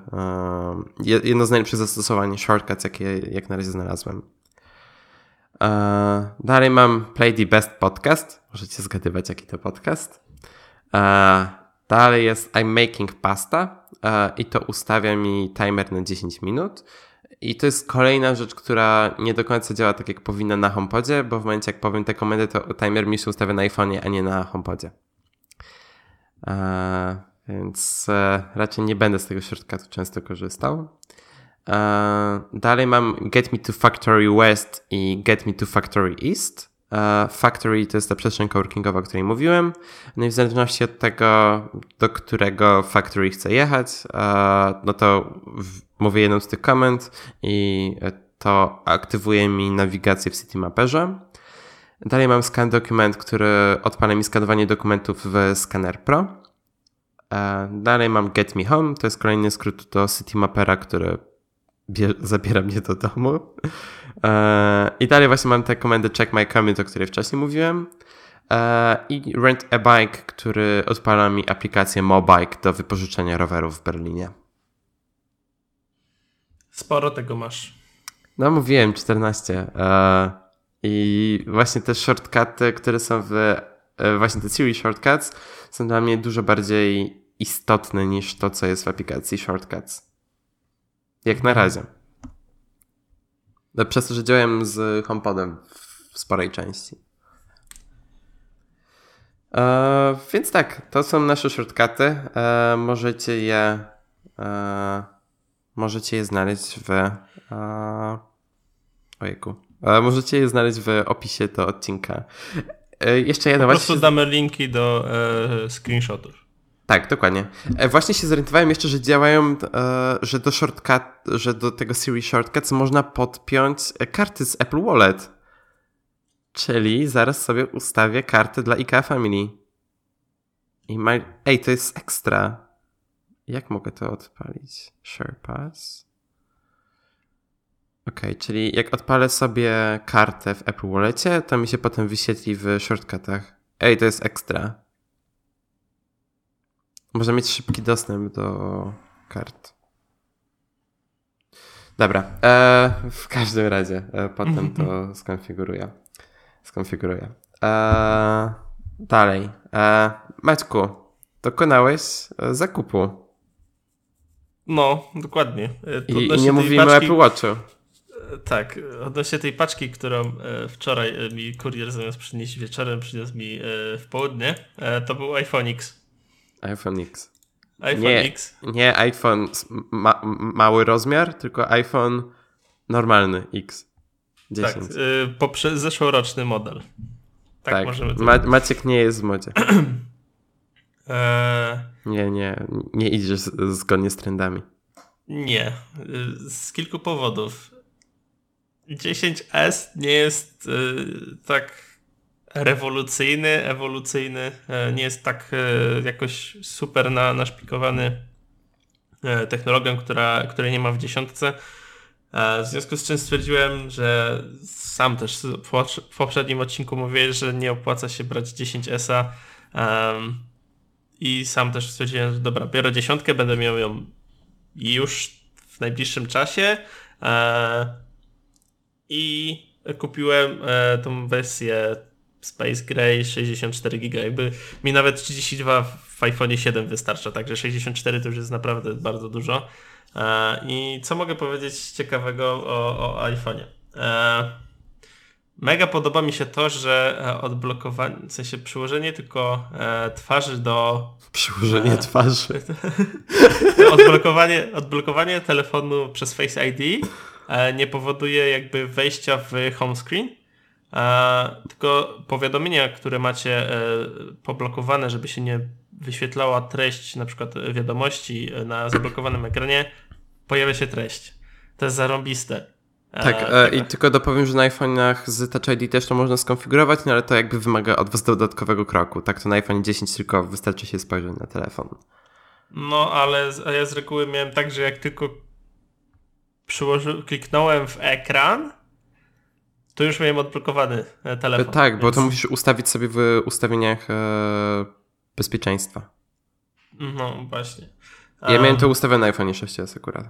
jedno z najlepszych zastosowań shortcuts, jakie jak na razie znalazłem. Dalej mam Play the Best Podcast. Możecie zgadywać, jaki to podcast. Dalej jest I'm Making Pasta i to ustawia mi timer na 10 minut. I to jest kolejna rzecz, która nie do końca działa tak, jak powinna na HomePodzie, bo w momencie, jak powiem te komendy, to timer mi się ustawia na iPhone'ie, a nie na HomePodzie. E, więc e, raczej nie będę z tego shortcutu często korzystał. E, dalej mam Get Me to Factory West i Get Me to Factory East. Factory to jest ta przestrzeń coworkingowa, o której mówiłem. No i w zależności od tego, do którego factory chcę jechać, no to mówię jedną z tych komend i to aktywuje mi nawigację w Citymapperze. Dalej mam Scan Document, który odpala mi skanowanie dokumentów w Scanner Pro. E, dalej mam Get Me Home, to jest kolejny skrót do Citymapera, który zabiera mnie do domu. E, I dalej właśnie mam te komendy Check My Commute, o której wcześniej mówiłem. E, I Rent a Bike, który odpala mi aplikację Mobike do wypożyczenia rowerów w Berlinie. Sporo tego masz. No mówiłem, 14. I właśnie te shortcuty, które są w, e, właśnie te Siri shortcuts są dla mnie dużo bardziej istotne niż to, co jest w aplikacji shortcuts. Jak na razie. No, przez to, że działałem z HomePodem w sporej części. E, więc tak, to są nasze shortcuty. E, możecie je e, możecie je znaleźć w e, ojejku Możecie je znaleźć w opisie do odcinka. E, jeszcze jedna Po prostu właśnie... damy linki do e, screenshotów. Tak, dokładnie. E, właśnie się zorientowałem jeszcze, że działają, e, że do shortcut, że do tego Siri Shortcuts można podpiąć karty z Apple Wallet. Czyli zaraz sobie ustawię kartę dla IKEA Family. I ma... Ej, to jest ekstra. Jak mogę to odpalić? SharePass? OK, czyli jak odpalę sobie kartę w Apple Wallecie, to mi się potem wyświetli w shortcutach. Ej, to jest ekstra. Można mieć szybki dostęp do kart. Dobra, e, w każdym razie e, potem to skonfiguruję. Skonfiguruję. E, dalej. E, Maćku, dokonałeś e, zakupu. No, dokładnie. E, I, I, nie mówimy paczki... o Apple Watchu. Tak, odnośnie tej paczki, którą e, wczoraj e, mi kurier zamiast przynieść wieczorem, przyniósł mi e, w południe, to był iPhone X. iPhone X. iPhone nie, X. Nie iPhone ma mały rozmiar, tylko iPhone normalny X. 10. Tak, poprze- zeszłoroczny model. Tak, tak. możemy to Ma Maciek nie jest w modzie. nie, nie, nie idziesz zgodnie z trendami. Nie, z kilku powodów. 10S nie jest y, tak rewolucyjny, ewolucyjny, y, nie jest tak y, jakoś super na, naszpikowany technologią, która, której nie ma w dziesiątce. W związku z czym stwierdziłem, że sam też w poprzednim odcinku mówię, że nie opłaca się brać 10S-a um, i sam też stwierdziłem, że dobra, biorę dziesiątkę, będę miał ją już w najbliższym czasie. E, i kupiłem e, tą wersję Space Gray 64 GB. Jakby mi nawet 32 w iPhone 7 wystarcza, także 64 to już jest naprawdę bardzo dużo. E, I co mogę powiedzieć ciekawego o, o iPhone'ie? E, mega podoba mi się to, że e, odblokowanie, w sensie przyłożenie tylko twarzy do. Przyłożenie twarzy. odblokowanie, odblokowanie telefonu przez Face ID nie powoduje jakby wejścia w home screen, e, tylko powiadomienia, które macie e, poblokowane, żeby się nie wyświetlała treść, na przykład wiadomości na zablokowanym ekranie, pojawia się treść. To jest zarąbiste. Tak, e, i tylko dopowiem, że na iPhone'ach z Touch ID też to można skonfigurować, no ale to jakby wymaga od was dodatkowego kroku. Tak to na iPhone 10 tylko wystarczy się spojrzeć na telefon. No, ale ja z reguły miałem tak, że jak tylko przyłoży, kliknąłem w ekran, to już miałem odblokowany e, telefon. Tak, więc... bo to musisz ustawić sobie w ustawieniach e, bezpieczeństwa. No, właśnie. Ja um, miałem to ustawione na iPhone 6s akurat.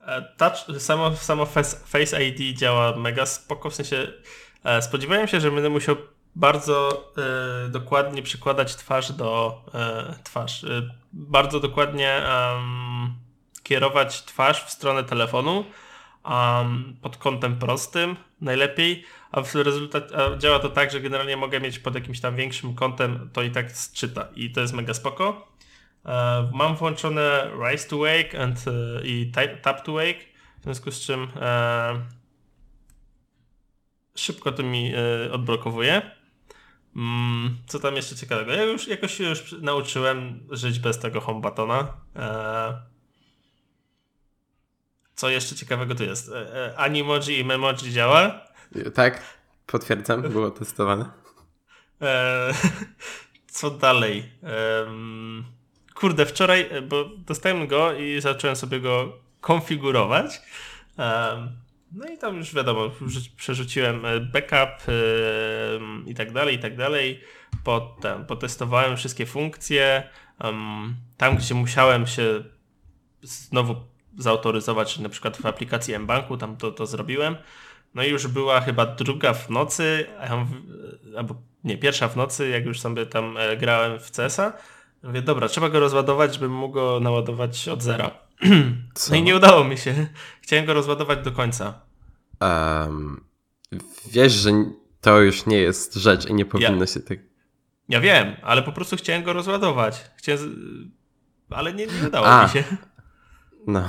E, touch, samo, samo Face ID działa mega spoko, w sensie e, spodziewałem się, że będę musiał bardzo e, dokładnie przykładać twarz do e, twarz, e, bardzo dokładnie kierować twarz w stronę telefonu um, pod kątem prostym najlepiej, a w rezultacie a działa to tak, że generalnie mogę mieć pod jakimś tam większym kątem, to i tak czyta i to jest mega spoko. Uh, mam włączone Rise to Wake and, uh, i Tap to Wake, w związku z czym uh, szybko to mi odblokowuje. Mm, co tam jeszcze ciekawego? Ja już jakoś się już nauczyłem żyć bez tego home buttona. Co jeszcze ciekawego tu jest? Animoji i Memoji działa? Tak, potwierdzam, było testowane. Co dalej? Kurde, wczoraj, e, bo dostałem go i zacząłem sobie go konfigurować. No i tam już wiadomo, przerzuciłem e, backup i tak dalej, i tak dalej. Potem potestowałem wszystkie funkcje. Tam, gdzie musiałem się znowu zautoryzować, na przykład w aplikacji mBanku, tam to, to zrobiłem. No i już była chyba druga w nocy, albo nie, pierwsza w nocy, jak już sobie tam e, grałem w CS-a Mówię, dobra, trzeba go rozładować, żebym mógł go naładować od zera. Co? No i nie udało mi się. Chciałem go rozładować do końca. Um, wiesz, że to już nie jest rzecz i nie powinno ja, się tak... Ja wiem, ale po prostu chciałem go rozładować. Chciałem... Ale nie, nie udało A. mi się. No.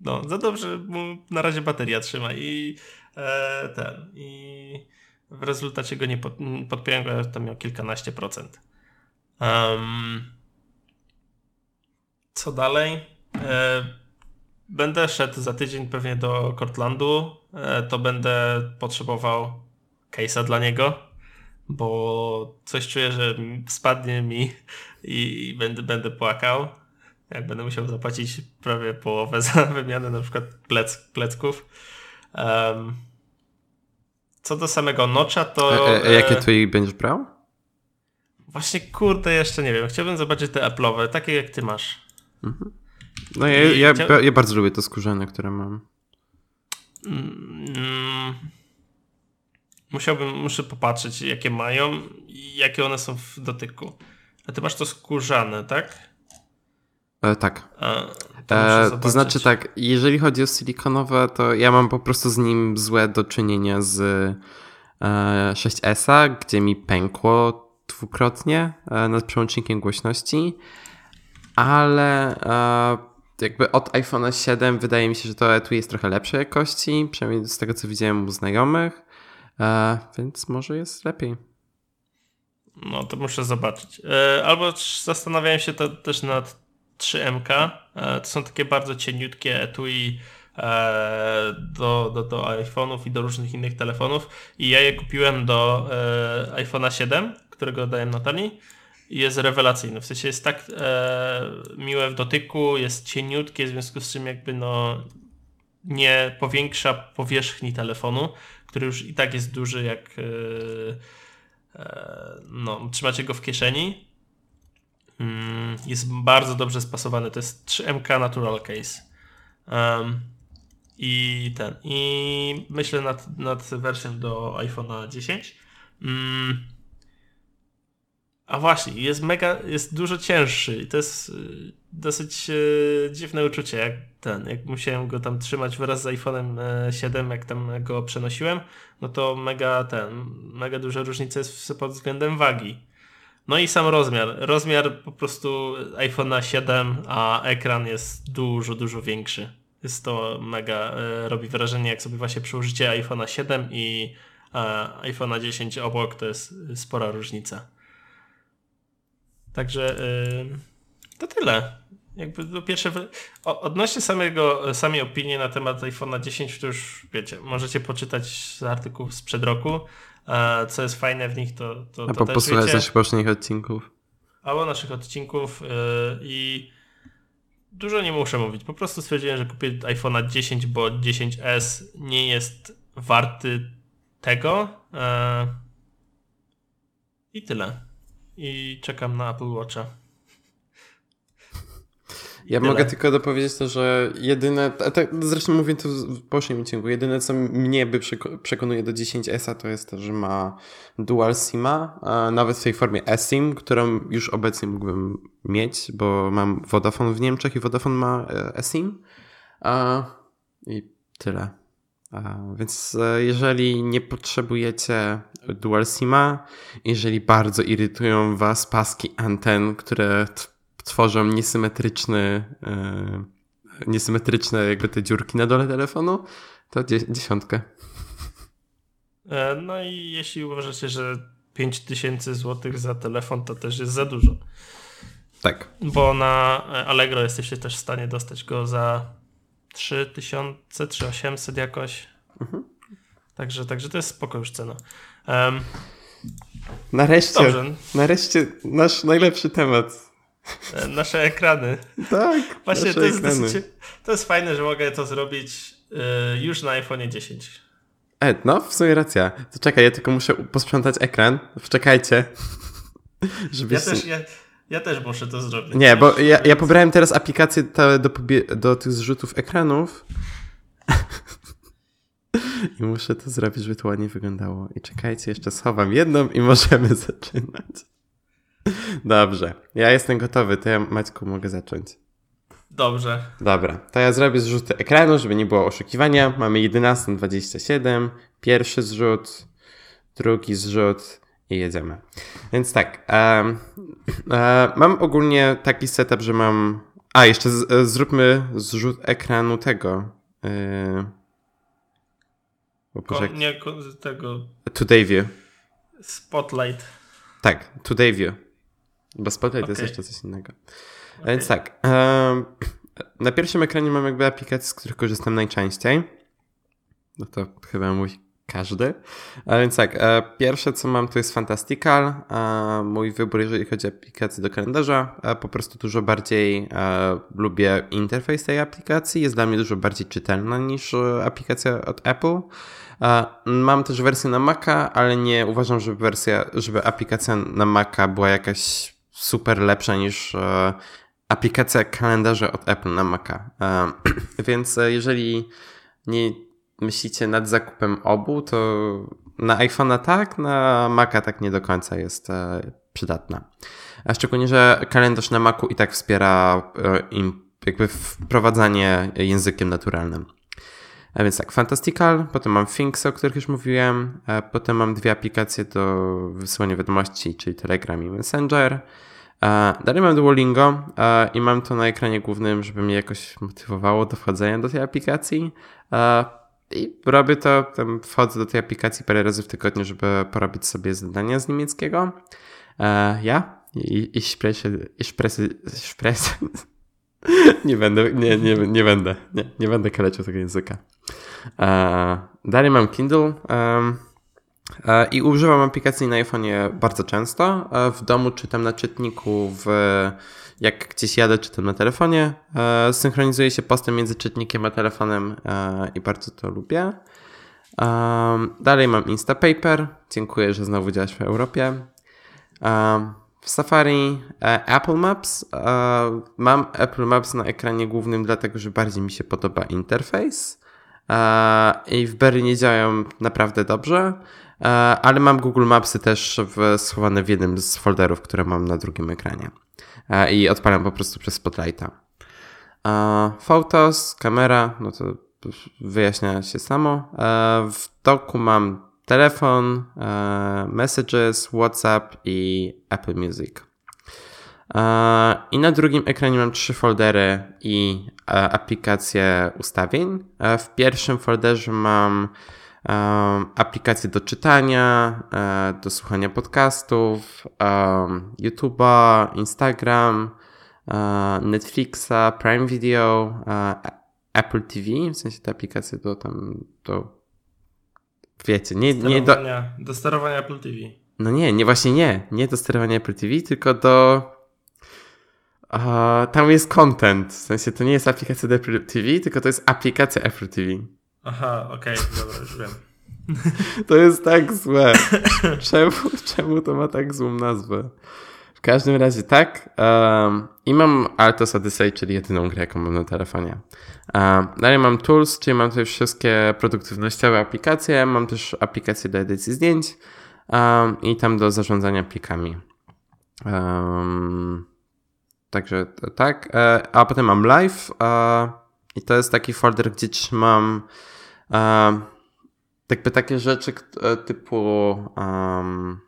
No, za dobrze mu na razie bateria trzyma i e, ten. I w rezultacie go nie pod, podpiąłem, go tam miał kilkanaście procent. Um, co dalej? E, będę szedł za tydzień pewnie do Cortlandu. E, to będę potrzebował case'a dla niego, bo coś czuję, że spadnie mi i będę, będę płakał. Jak będę musiał zapłacić prawie połowę za wymianę na przykład plec, plecków. Um, co do samego nocza, to. E, e, jakie tu będziesz brał? Właśnie kurde, jeszcze nie wiem. Chciałbym zobaczyć te Apple'owe, takie jak ty masz. Mhm. No ja, ja, ja, bardzo lubię to skórzane, które mam. Mm, musiałbym, muszę popatrzeć, jakie mają i jakie one są w dotyku. A ty masz to skórzane, tak? E, tak. A, to, e, to, znaczy tak, jeżeli chodzi o silikonowe, to ja mam po prostu z nim złe do czynienia z e, 6S, gdzie mi pękło dwukrotnie e, nad przełącznikiem głośności, ale e, jakby od iPhone'a 7 wydaje mi się, że to etui jest trochę lepszej jakości, przynajmniej z tego co widziałem u znajomych, e, więc może jest lepiej. No to muszę zobaczyć. Albo zastanawiałem się to też nad 3MK. To są takie bardzo cieniutkie etui do, do, do iPhone'ów i do różnych innych telefonów i ja je kupiłem do iPhone'a 7 którego dałem Natalii jest rewelacyjny. W sensie jest tak e, miłe w dotyku, jest cieniutkie, w związku z czym jakby no nie powiększa powierzchni telefonu, który już i tak jest duży, jak e, e, no, trzymacie go w kieszeni. Mm, jest bardzo dobrze spasowany. To jest 3MK Natural Case. Um, I ten. I myślę nad, nad wersją do iPhone'a 10. Mm, a właśnie, jest mega, jest dużo cięższy i to jest y, dosyć y, dziwne uczucie, jak ten, jak musiałem go tam trzymać wraz z iPhone'em 7, e, jak tam go przenosiłem, no to mega ten, mega duża różnica jest pod względem wagi. No i sam rozmiar. Rozmiar po prostu iPhone'a 7, a ekran jest dużo, dużo większy. Jest to mega, e, robi wrażenie, jak sobie właśnie przyłożycie iPhone'a 7 i e, iPhone'a 10 obok, to jest spora różnica. Także yy, to tyle. jakby do pierwsze, odnośnie samego, samej opinii na temat iPhone'a 10, to już wiecie, możecie poczytać z artykułów sprzed roku, co jest fajne w nich, to, to, to też posłuchać naszych poprzednich odcinków. Albo naszych odcinków yy, i dużo nie muszę mówić, po prostu stwierdziłem, że kupię iPhone'a 10, bo 10s nie jest warty tego yy, i tyle. I czekam na Apple Watcha. Ja Tyle. mogę tylko dopowiedzieć to, że jedyne, tak, zresztą mówię to w poprzednim odcinku, jedyne co mnie by przekonuje do 10S to jest to, że ma dual SIMa, nawet w tej formie eSIM, którą już obecnie mógłbym mieć, bo mam Vodafone w Niemczech i Vodafone ma e, eSIM. I tyle. Więc e, jeżeli nie potrzebujecie dual SIMa, jeżeli bardzo irytują was paski anten, które tworzą niesymetryczny, e, niesymetryczne jakby te dziurki na dole telefonu, to dziesiątkę. E, no i jeśli uważacie, że 5000 zł za telefon to też jest za dużo. Tak. Bo na Allegro jesteście też w stanie dostać go za 3000, 3800 jakoś. Mhm. Także, także to jest spoko już cena. Um, nareszcie, Dobrze. nareszcie nasz najlepszy temat. Nasze ekrany. Tak. Właśnie to jest, dosyć, to jest fajne, że mogę to zrobić yy, już na iPhone 10. E, no, w sumie racja. To czekaj, ja tylko muszę posprzątać ekran. Wczekajcie. Ja też, ja, ja też muszę to zrobić. Nie, bo ja, ja pobrałem teraz aplikację do, do tych zrzutów ekranów. I muszę to zrobić, żeby to ładnie wyglądało. I czekajcie, jeszcze schowam jedną i możemy zaczynać. Dobrze. Ja jestem gotowy, to ja Maćku mogę zacząć. Dobrze. Dobra, to ja zrobię zrzuty ekranu, żeby nie było oszukiwania. Mamy 11.27, pierwszy zrzut, drugi zrzut i jedziemy. Więc tak, um, mam ogólnie taki setup, że mam... A, jeszcze z, e, zróbmy zrzut ekranu tego. Yy... Ko, nie, tego... Today View. Spotlight. Tak, Today View. Bo Spotlight okay. to jest jeszcze coś innego. Okay. Więc tak. Na pierwszym ekranie mam jakby aplikacje, z których korzystam najczęściej. No to chyba mój każdy. A więc tak, e, pierwsze co mam to jest Fantastical. Mój wybór, jeżeli chodzi o aplikację do kalendarza, po prostu dużo bardziej e, lubię interfejs tej aplikacji. Jest dla mnie dużo bardziej czytelna niż e, aplikacja od Apple. Mam też wersję na Maca, ale nie uważam, żeby wersja, żeby aplikacja na Maca była jakaś super lepsza niż e, aplikacja kalendarza od Apple na Maca. E, więc e, jeżeli nie myślicie nad zakupem obu, to na iPhone'a tak, na Maca tak nie do końca jest przydatna. A szczególnie, że kalendarz na Macu i tak wspiera jakby wprowadzanie językiem naturalnym. A więc tak, Fantastical, potem mam Things, o których już mówiłem, potem mam dwie aplikacje do wysyłania wiadomości, czyli Telegram i Messenger. Dalej mam Duolingo i mam to na ekranie głównym, żeby mnie jakoś motywowało do wchodzenia do tej aplikacji. I robię to, tam wchodzę do tej aplikacji parę razy w tygodniu, żeby porobić sobie zadania z niemieckiego. Ja i, i spreche, spreche, nie będę, nie, nie, nie będę, nie, nie będę kalecił tego języka. Dalej mam Kindle. E, I używam aplikacji na iPhone'ie bardzo często. E, w domu czytam na czytniku, w, jak gdzieś jadę, czytam na telefonie. E, synchronizuję się postem między czytnikiem a telefonem i bardzo to lubię. Dalej mam Instapaper. Dziękuję, że znowu działasz w Europie. W Safari Apple Maps. Mam Apple Maps na ekranie głównym, dlatego że bardziej mi się podoba interfejs. I w Berlinie działają naprawdę dobrze. E, ale mam Google Mapsy też w, schowane w jednym z folderów, które mam na drugim ekranie. E, I odpalam po prostu przez Spotlighta. E, Photos, kamera, no to wyjaśnia się samo. W doku mam telefon, Messages, WhatsApp i Apple Music. I na drugim ekranie mam trzy foldery i aplikacje ustawień. W pierwszym folderze mam aplikacje do czytania, e, do słuchania podcastów, YouTube'a, Instagram, Netflixa, Prime Video, Apple TV, w sensie te aplikacje do tam, do wiecie, nie, nie do... Do sterowania Apple TV. No nie, nie, właśnie nie. Nie do sterowania Apple TV, tylko do... Uh, tam jest content, w sensie to nie jest aplikacja do Apple TV, tylko to jest aplikacja Apple TV. Aha, okej, okay, dobra, już wiem. To jest tak złe. Czemu, czemu to ma tak złą nazwę? W każdym razie tak. Um, I mam Altos Odyssey, czyli jedyną grę, jaką mam na telefonie. Um, dalej mam Tools, czyli mam tutaj wszystkie produktywnościowe aplikacje. Mam też aplikację do edycji zdjęć um, i tam do zarządzania plikami. Także tak. E, a potem mam Live e, i to jest taki folder, gdzie trzymam jakby takie rzeczy e, typu um,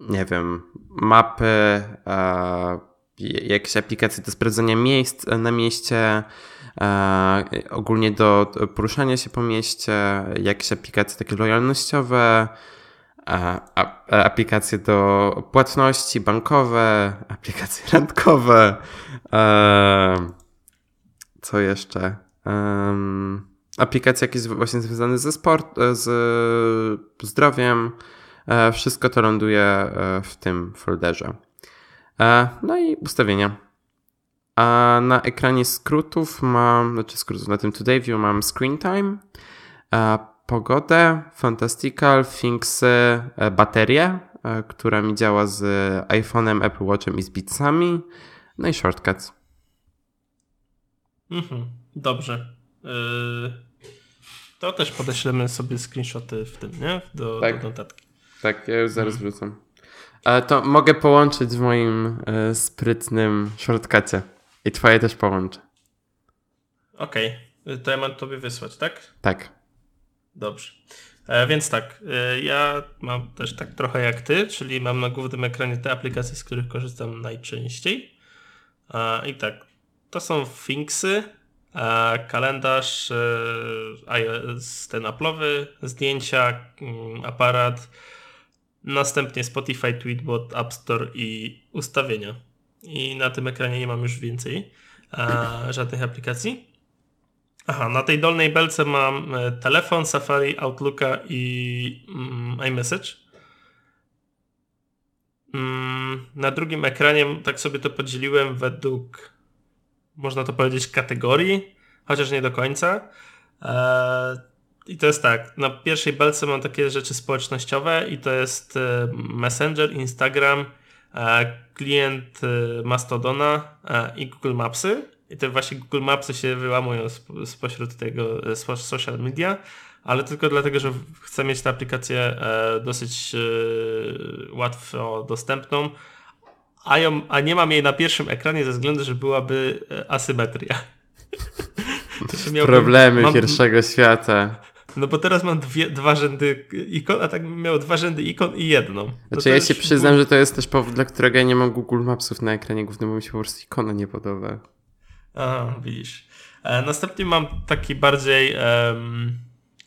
nie wiem, mapy, e, jakieś aplikacje do sprawdzenia miejsc na mieście, e, ogólnie do poruszania się po mieście, jakieś aplikacje takie lojalnościowe, aplikacje do płatności bankowe, aplikacje randkowe, co jeszcze? Aplikacje jakieś właśnie związane ze sport, e, z zdrowiem. E, wszystko to ląduje e, w tym folderze. No i ustawienia. A na ekranie skrótów mam, znaczy skrótów, na tym Today View mam screen time, pogodę, fantastical, thingsy, baterię, która mi działa z iPhone'em, Apple Watchem i z Beatsami, no i shortcuts. Mhm, dobrze. To też podeślemy sobie screenshoty w tym, nie? Do, tak. do notatki. Tak, ja już zaraz hmm. wrócę. Ale to mogę połączyć w moim y, sprytnym shortcucie. I twoje też połączę. Okej. Okay. To ja mam tobie wysłać, tak? Tak. Dobrze. E, więc tak, e, ja mam też tak trochę jak ty, czyli mam na głównym ekranie te aplikacje, z których korzystam najczęściej. E, I tak, to są Finksy, kalendarz e, ten Apple'owy, zdjęcia, mm, aparat, następnie Spotify, Tweetbot, App Store i ustawienia. I na tym ekranie nie mam już więcej żadnych aplikacji. Aha, na tej dolnej belce mam e, telefon, Safari, Outlooka i mm, iMessage. Mm, na drugim ekranie tak sobie to podzieliłem według można to powiedzieć, kategorii, chociaż nie do końca. E, I to jest tak, na pierwszej belce mam takie rzeczy społecznościowe i to jest e, Messenger, Instagram, e, klient Mastodona i Google Mapsy. I te właśnie Google Mapsy się wyłamują spośród tego social media, ale tylko dlatego, że chcę mieć tę aplikację dosyć łatwo dostępną, a, ją, a nie mam jej na pierwszym ekranie ze względu, że byłaby e, asymetria. Problemy mam, pierwszego świata. No bo teraz mam dwie, dwa rzędy ikon, a tak bym miał dwa rzędy ikon i jedną. Znaczy ja się przyznam, że to jest też powód, dla którego ja nie mam Google Mapsów na ekranie głównym, bo mi się po prostu ikona nie podoba. Aha, widzisz. E, następnie mam taki bardziej um,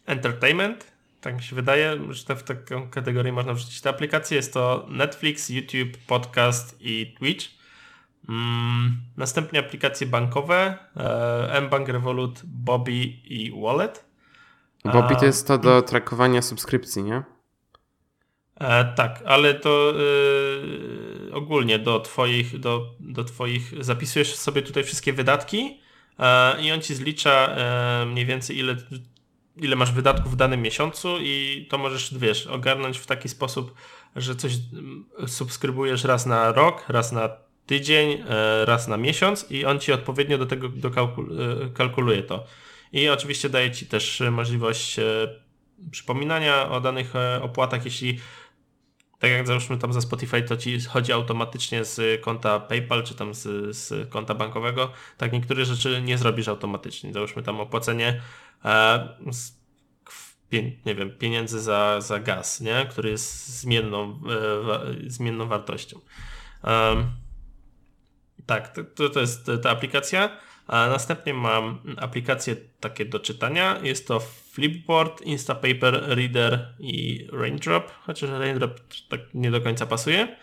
entertainment, tak mi się wydaje, że w taką kategorię można wrzucić te aplikacje. Jest to Netflix, YouTube, Podcast i Twitch. Mm, następnie aplikacje bankowe, e, mBank, Revolut, Bobby i Wallet. Bobby to jest to do trakowania subskrypcji, nie? E, tak, ale to e, ogólnie do twoich, do, do twoich, zapisujesz sobie tutaj wszystkie wydatki e, i on ci zlicza mniej więcej ile ile masz wydatków w danym miesiącu i to możesz, wiesz, ogarnąć w taki sposób, że coś mm, subskrybujesz raz na rok, raz na tydzień, e, raz na miesiąc i on ci odpowiednio do tego kalkuluje e, to. I oczywiście daje ci też możliwość e, przypominania o danych opłatach, jeśli tak jak załóżmy tam za Spotify, to ci chodzi automatycznie z konta PayPal czy tam z, z konta bankowego. Tak niektóre rzeczy nie zrobisz automatycznie. Załóżmy tam opłacenie nie wiem, pieniędzy za, za gaz, nie? który jest zmienną, e, zmienną wartością. Tak, to, to jest ta aplikacja. A następnie mam aplikacje takie do czytania. Jest to Flipboard, Instapaper, Reader i Raindrop, chociaż Raindrop tak nie do końca pasuje.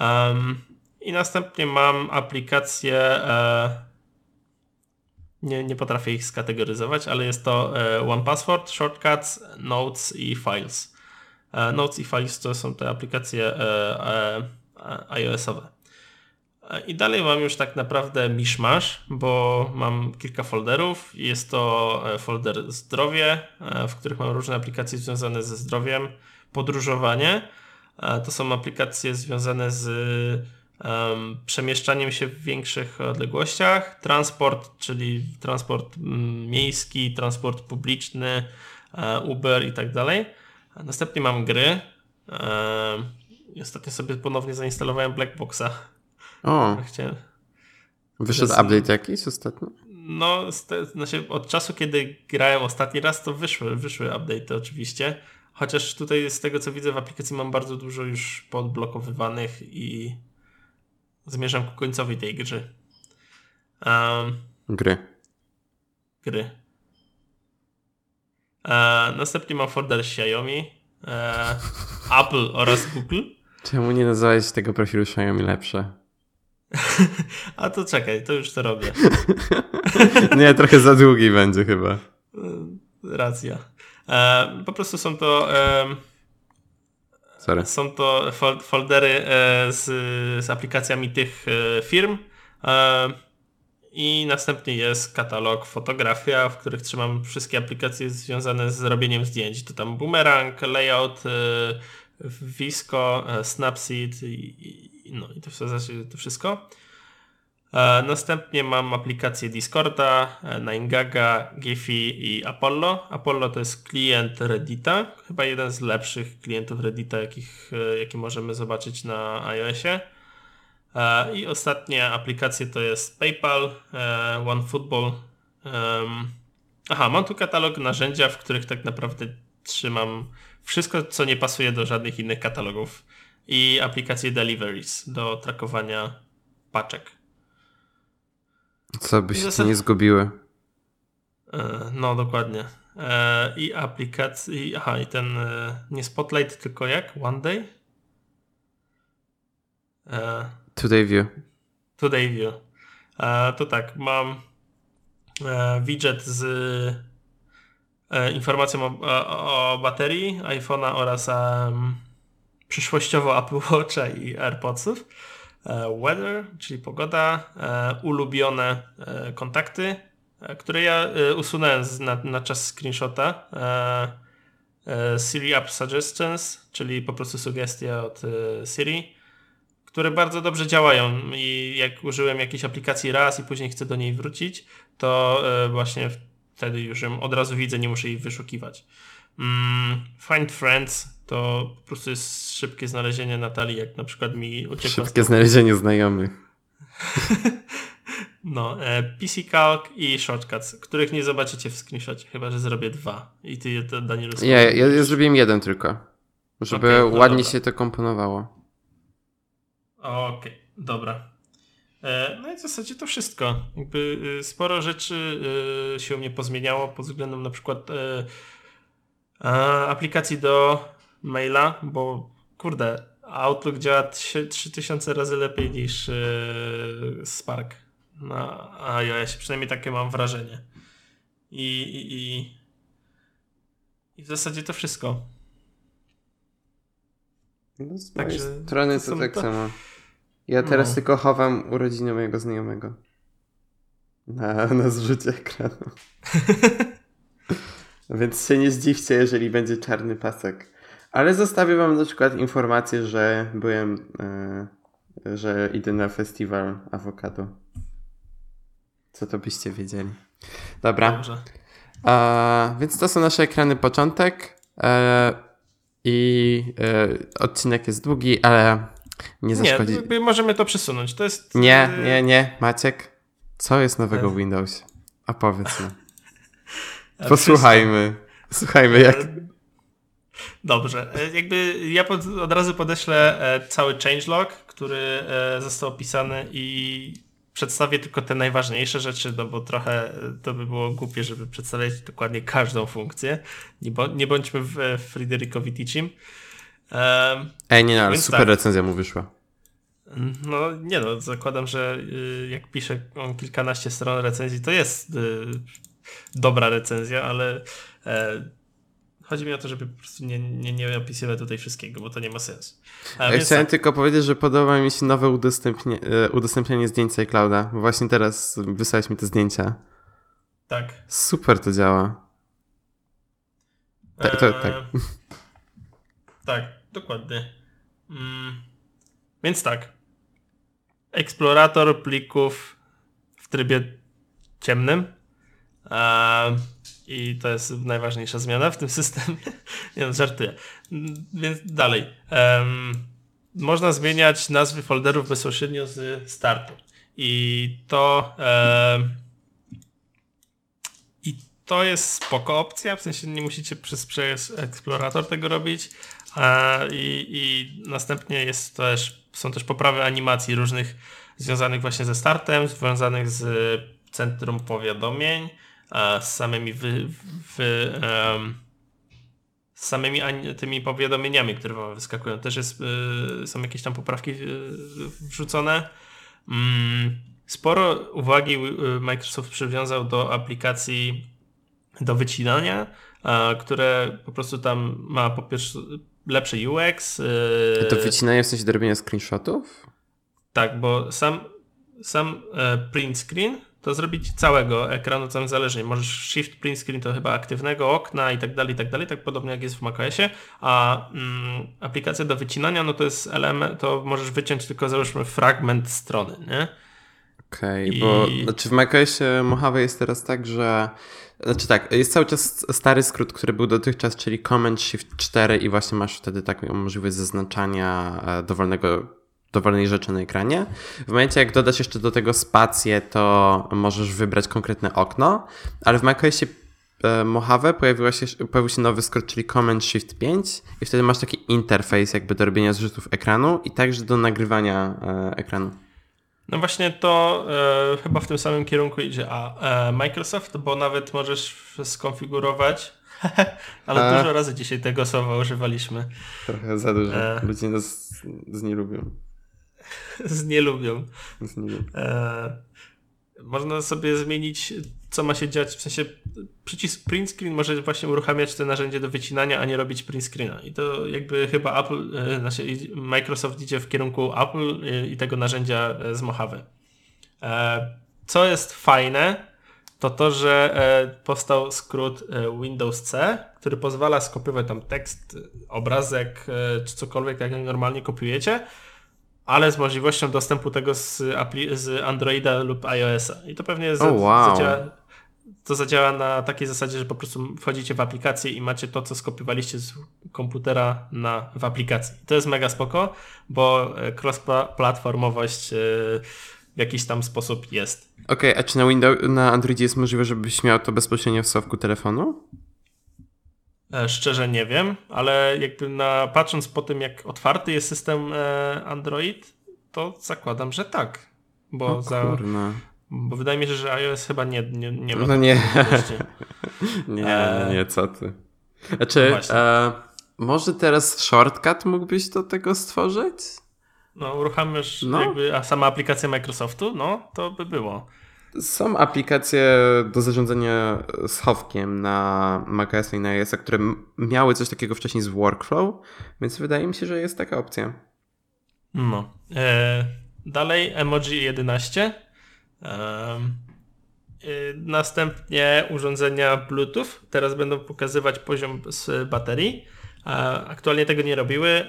Um, I następnie mam aplikację, e, nie, nie potrafię ich skategoryzować, ale jest to e, One Password, Shortcuts, Notes i Files. E, Notes i Files to są te aplikacje e, iOS-owe. I dalej mam już tak naprawdę mishmash, bo mam kilka folderów. Jest to folder zdrowie, w których mam różne aplikacje związane ze zdrowiem, podróżowanie. To są aplikacje związane z przemieszczaniem się w większych odległościach, transport, czyli transport mm, miejski, transport publiczny, Uber i tak dalej. Następnie mam gry. Ostatnio sobie ponownie zainstalowałem Blackboxa o. Chciałem. Wyszedł update jakiś ostatnio? No, znaczy od czasu, kiedy grałem ostatni raz, to wyszły, wyszły update oczywiście. Chociaż tutaj z tego co widzę w aplikacji mam bardzo dużo już podblokowywanych i zmierzam ku końcowi tej gry. Um, gry. Gry. E, następnie mam folder Xiaomi, e, Apple oraz Google. Czemu nie nazwałeś tego profilu Xiaomi lepsze? A to czekaj, to już to robię. Nie, trochę za długi będzie chyba. E, racja. E, po prostu są to. E, Sorry. Są to foldery e, z, z, aplikacjami tych e, firm. E, I następnie jest katalog fotografia, w których trzymam wszystkie aplikacje związane z robieniem zdjęć. To tam Boomerang, Layout, Visco, Snapseed i, no i to w zasadzie to wszystko. E, następnie mam aplikację Discorda, e, Ninegaga, Giphy i Apollo. Apollo to jest klient Reddita, chyba jeden z lepszych klientów Reddita, jakich, e, jaki możemy zobaczyć na iOSie. I ostatnia aplikacja to jest PayPal, OneFootball. Aha, mam tu katalog narzędzia, w których tak naprawdę trzymam wszystko, co nie pasuje do żadnych innych katalogów i aplikację Deliveries do trakowania paczek. Co by się zasad... nie zgubiły? E, no, dokładnie. E, I aplikacji, aha, i ten e, nie Spotlight, tylko jak? One Day? Today View. Today View. To tak, mam widget z informacją o, o, o baterii iPhone'a oraz um, przyszłościowo Apple Watcha i AirPodsów. E, weather, czyli pogoda, e, ulubione e, kontakty, które ja usunąłem na, na czas screenshota. Siri App Suggestions, czyli po prostu sugestie od Siri, które bardzo dobrze działają i jak użyłem jakiejś aplikacji raz i później chcę do niej wrócić, to właśnie wtedy już ją od razu widzę, nie muszę jej wyszukiwać. Mm, Find Friends to po prostu jest szybkie znalezienie Natalii, jak na przykład mi uciekło. Szybkie znalezienie znajomych. no, e, PC Calc i Shortcuts, których nie zobaczycie w screenshocie, chyba że zrobię dwa. I ty, to, Daniel, Nie, ja, ja, ja zrobiłem jeden tylko. Żeby okay, no ładnie dobra. się to komponowało. Okej, okay, dobra. E, no i w zasadzie to wszystko. Jakby y, sporo rzeczy y, się u mnie pozmieniało pod względem na przykład e, aplikacji do maila, bo kurde, Outlook działa 3000 razy lepiej niż yy, Spark na iOS. Przynajmniej takie mam wrażenie. I, i, i, i w zasadzie to wszystko. No z Także strony to, to tak to... samo. Ja teraz no. tylko chowam urodziny mojego znajomego. Na, na zrzucie ekranu. Więc się nie zdziwcie, jeżeli będzie czarny pasek. Ale zostawię wam na przykład informację, że byłem, yy, że idę na festiwal awokado. Co to byście wiedzieli. Dobra. Dobrze. E, więc to są nasze ekrany początek. E, I e, odcinek jest długi, ale nie zaszkodzi. Nie, możemy to przesunąć. To jest. Nie, nie, nie. Maciek, co jest nowego w Windowsie? A powiedz mi. Posłuchajmy. Słuchajmy, jak. Dobrze. E, jakby ja pod, od razu podeślę e, cały changelog, który e, został opisany i przedstawię tylko te najważniejsze rzeczy, no bo trochę to by było głupie, żeby przedstawiać dokładnie każdą funkcję. Nie, nie bądźmy w Fryderykowi Teachim. Um, Ej, nie, no, ale super tak. recenzja mu wyszła. No nie no, zakładam, że y, jak pisze on kilkanaście stron recenzji, to jest y, dobra recenzja, ale chodzi mi o to, żeby po prostu nie, nie, nie opisywać tutaj wszystkiego, bo to nie ma sensu. A ja chciałem tak. tylko powiedzieć, że podoba mi się nowe udostępnie, e, udostępnianie zdjęcia iClouda. Właśnie teraz wysłałeś mi te zdjęcia. Tak. Super to działa. Tak, to, tak. Eee, tak, dokładnie. Mm, więc tak. Eksplorator plików w trybie ciemnym. Eee, I to jest najważniejsza zmiana w tym systemie. Nie no, żartuję. Więc dalej. można zmieniać nazwy folderów bezpośrednio z startu. I to i to jest spoko opcja, w sensie nie musicie przez, przez eksplorator tego robić. I, I następnie jest też, są też poprawy animacji różnych związanych właśnie ze startem, związanych z centrum powiadomień, z samymi wy, wy, um, z samymi tymi powiadomieniami, które wam wyskakują. Też jest, y, są jakieś tam poprawki y, wrzucone. Mm, sporo uwagi y, Microsoft przywiązał do aplikacji do wycinania, które po prostu tam ma po pierwsze lepszy UX. To wycinanie w sensie do robienia screenshotów? Tak, bo sam, sam e, print screen to zrobić całego ekranu, tam zależnie. Możesz shift print screen to chyba aktywnego okna i tak dalej, i tak dalej, tak podobnie jak jest w macOSie, a mm, aplikacja do wycinania, no to jest element, to możesz wyciąć tylko załóżmy fragment strony, nie? Okej, okay, I... bo znaczy w macOSie Mojave jest teraz tak, że znaczy tak, jest cały czas stary skrót, który był dotychczas, czyli Command Shift 4 i właśnie masz wtedy taką możliwość zaznaczania e, dowolnego dowolnej rzeczy na ekranie. W momencie, jak dodasz jeszcze do tego spację, to możesz wybrać konkretne okno, ale w macOSie e, Mojave pojawiła się, pojawił się nowy skrót, czyli Command Shift 5 i wtedy masz taki interfejs jakby do robienia zrzutów ekranu i także do nagrywania e, ekranu. No właśnie to e, chyba w tym samym kierunku idzie a e, Microsoft, bo nawet możesz skonfigurować ale a... dużo razy dzisiaj tego słowa używaliśmy. Trochę za dużo. E... Ludzie nas z nie lubią. z nie lubią. E, można sobie zmienić, co ma się dziać, w sensie przycisk print screen może właśnie uruchamiać te narzędzie do wycinania, a nie robić print screena. I to jakby chyba Apple, e, znaczy Microsoft idzie w kierunku Apple e, i tego narzędzia e, z Mojave. Co jest fajne, to to, że powstał skrót Windows C, który pozwala skopiować tam tekst, obrazek czy cokolwiek, jak normalnie kopiujecie, ale z możliwością dostępu tego z, z Androida lub iOS-a. I to pewnie oh, wow. zadziała, to zadziała na takiej zasadzie, że po prostu wchodzicie w aplikację i macie to, co skopiowaliście z komputera na, w aplikacji. To jest mega spoko, bo e, cross-platformowość e, w jakiś tam sposób jest. Okej, okay, a czy na Windows, na Androidzie jest możliwe, żebyś miał to bezpośrednio w słowku telefonu? E, szczerze nie wiem, ale jakby na, patrząc po tym, jak otwarty jest system e, Android, to zakładam, że tak. Bo, za, bo wydaje mi się, że iOS chyba nie, nie, nie ma. No nie. nie, e... nie, co ty. Znaczy, no e, może teraz shortcut mógłbyś do tego stworzyć? No, uruchamiasz no. jakby, a sama aplikacja Microsoftu, no, to by było. Są aplikacje do zarządzania schowkiem na macOS i na iOS, które miały coś takiego wcześniej z workflow, więc wydaje mi się, że jest taka opcja. No. E, dalej emoji 11. E, następnie urządzenia Bluetooth. Teraz będą pokazywać poziom z baterii. E, aktualnie tego nie robiły.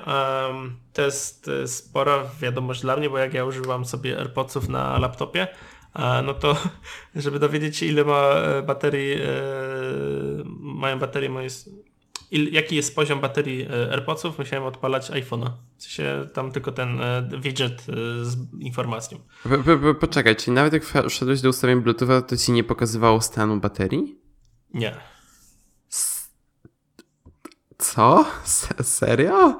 To jest spora wiadomość dla mnie, bo jak ja używam sobie AirPodsów na laptopie, no to żeby dowiedzieć się ile ma e, baterii, e, mają baterie moje, il, jaki jest poziom baterii e, AirPodsów, musiałem odpalać iPhone'a. W sensie tam tylko ten widget z informacją. Poczekaj, czyli nawet jak wszedłeś do ustawień Bluetootha, to ci nie pokazywało stanu baterii? Nie. Co? serio?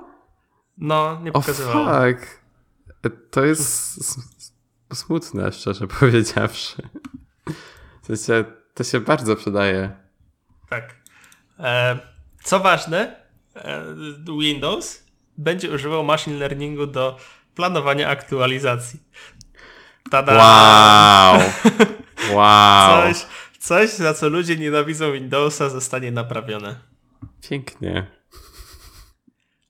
No, nie pokazywało. Oh, fuck. To jest smutne, szczerze powiedziawszy. W sensie, to się bardzo przydaje. Tak. E, co ważne, e, Windows będzie używał machine learningu do planowanie aktualizacji. Tada! Wow! Wow! Coś, coś, za co ludzie nienawidzą Windowsa, zostanie naprawione. Pięknie.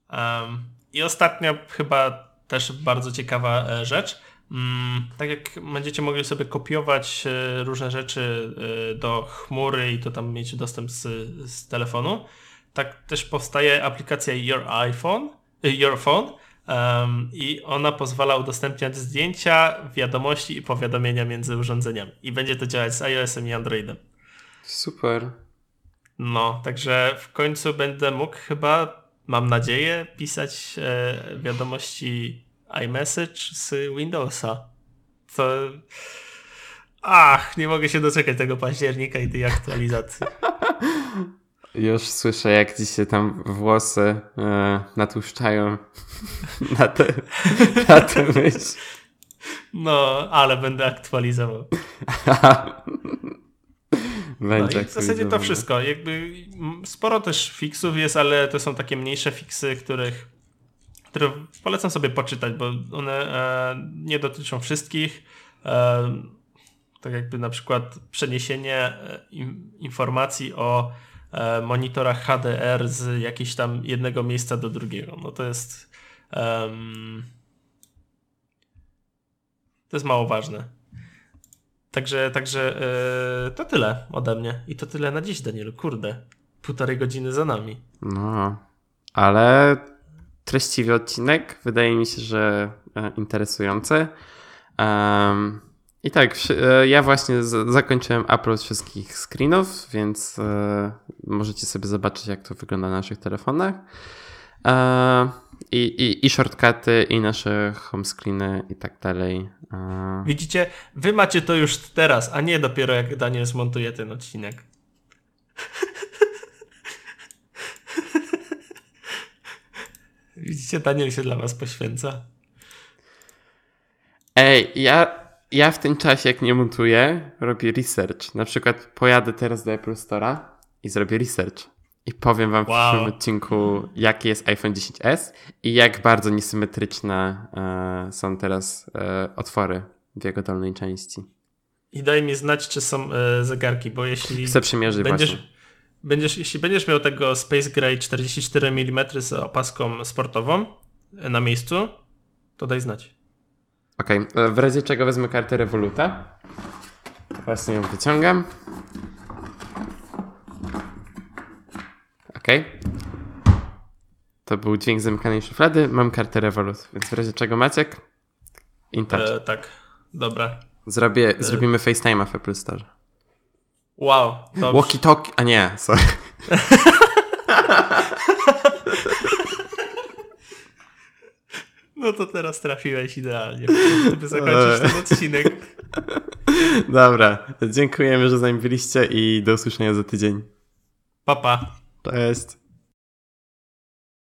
Um, I ostatnio chyba też bardzo ciekawa e, rzecz. Mm, tak jak będziecie mogli sobie kopiować e, różne rzeczy e, do chmury i to tam mieć dostęp z, z telefonu, tak też powstaje aplikacja Your iPhone, Your Phone um, i ona pozwala udostępniać zdjęcia, wiadomości i powiadomienia między urządzeniami. I będzie to działać z iOS-em i Androidem. Super. No, także w końcu będę mógł chyba, mam nadzieję, pisać e, wiadomości iMessage z Windowsa. To... Ach, nie mogę się doczekać tego października i tej aktualizacji. Już słyszę, jak ci się tam włosy e, natłuszczają na tę na te myśl. No, ale będę aktualizował. Będzie no w zasadzie to wszystko. Jakby sporo też fixów jest, ale to są takie mniejsze fixy, których które polecam sobie poczytać, bo one e, nie dotyczą wszystkich. E, tak jakby na przykład przeniesienie e, informacji o e, monitorach HDR z jakiegoś tam jednego miejsca do drugiego. No to jest um, to jest mało ważne. Także, także e, to tyle ode mnie. I to tyle na dziś, Danielu. Kurde. Półtorej godziny za nami. No, ale treściwy odcinek. Wydaje mi się, że e, interesujący. Um, I tak, e, ja właśnie zakończyłem upload wszystkich screenów, więc e, możecie sobie zobaczyć, jak to wygląda na naszych telefonach. I, i, I shortcuty, i nasze home screeny, i tak dalej. Widzicie, wy macie to już teraz, a nie dopiero jak Daniel zmontuje ten odcinek. Widzicie, Daniel się dla was poświęca. Ej, ja, ja w tym czasie, jak nie montuję, robię research. Na przykład pojadę teraz do Apple Store'a i zrobię research. I powiem wam wow. w przyszłym odcinku, jaki jest iPhone 10s i jak bardzo niesymetryczne e, są teraz e, otwory w jego dolnej części. I daj mi znać, czy są e, zegarki, bo jeśli Chcę przymierzyć będziesz, właśnie. Będziesz, jeśli będziesz miał tego Space Gray 44 mm z opaską sportową e, na miejscu, to daj znać. Okej, okay. w razie czego wezmę kartę Revoluta. Właśnie ją wyciągam. Okej. Okay. To był dźwięk zamykanej szuflady. Mam kartę Revolut, więc w razie czego Maciek? In touch. E, tak, dobra. Zrobię, e... Zrobimy FaceTime'a w Apple Store. Wow. Walkie talkie. A nie, sorry. No to teraz trafiłeś idealnie, żeby zakończyć ten odcinek. Dobra, dziękujemy, że z nami byliście i do usłyszenia za tydzień. Papa. Pa. Cześć.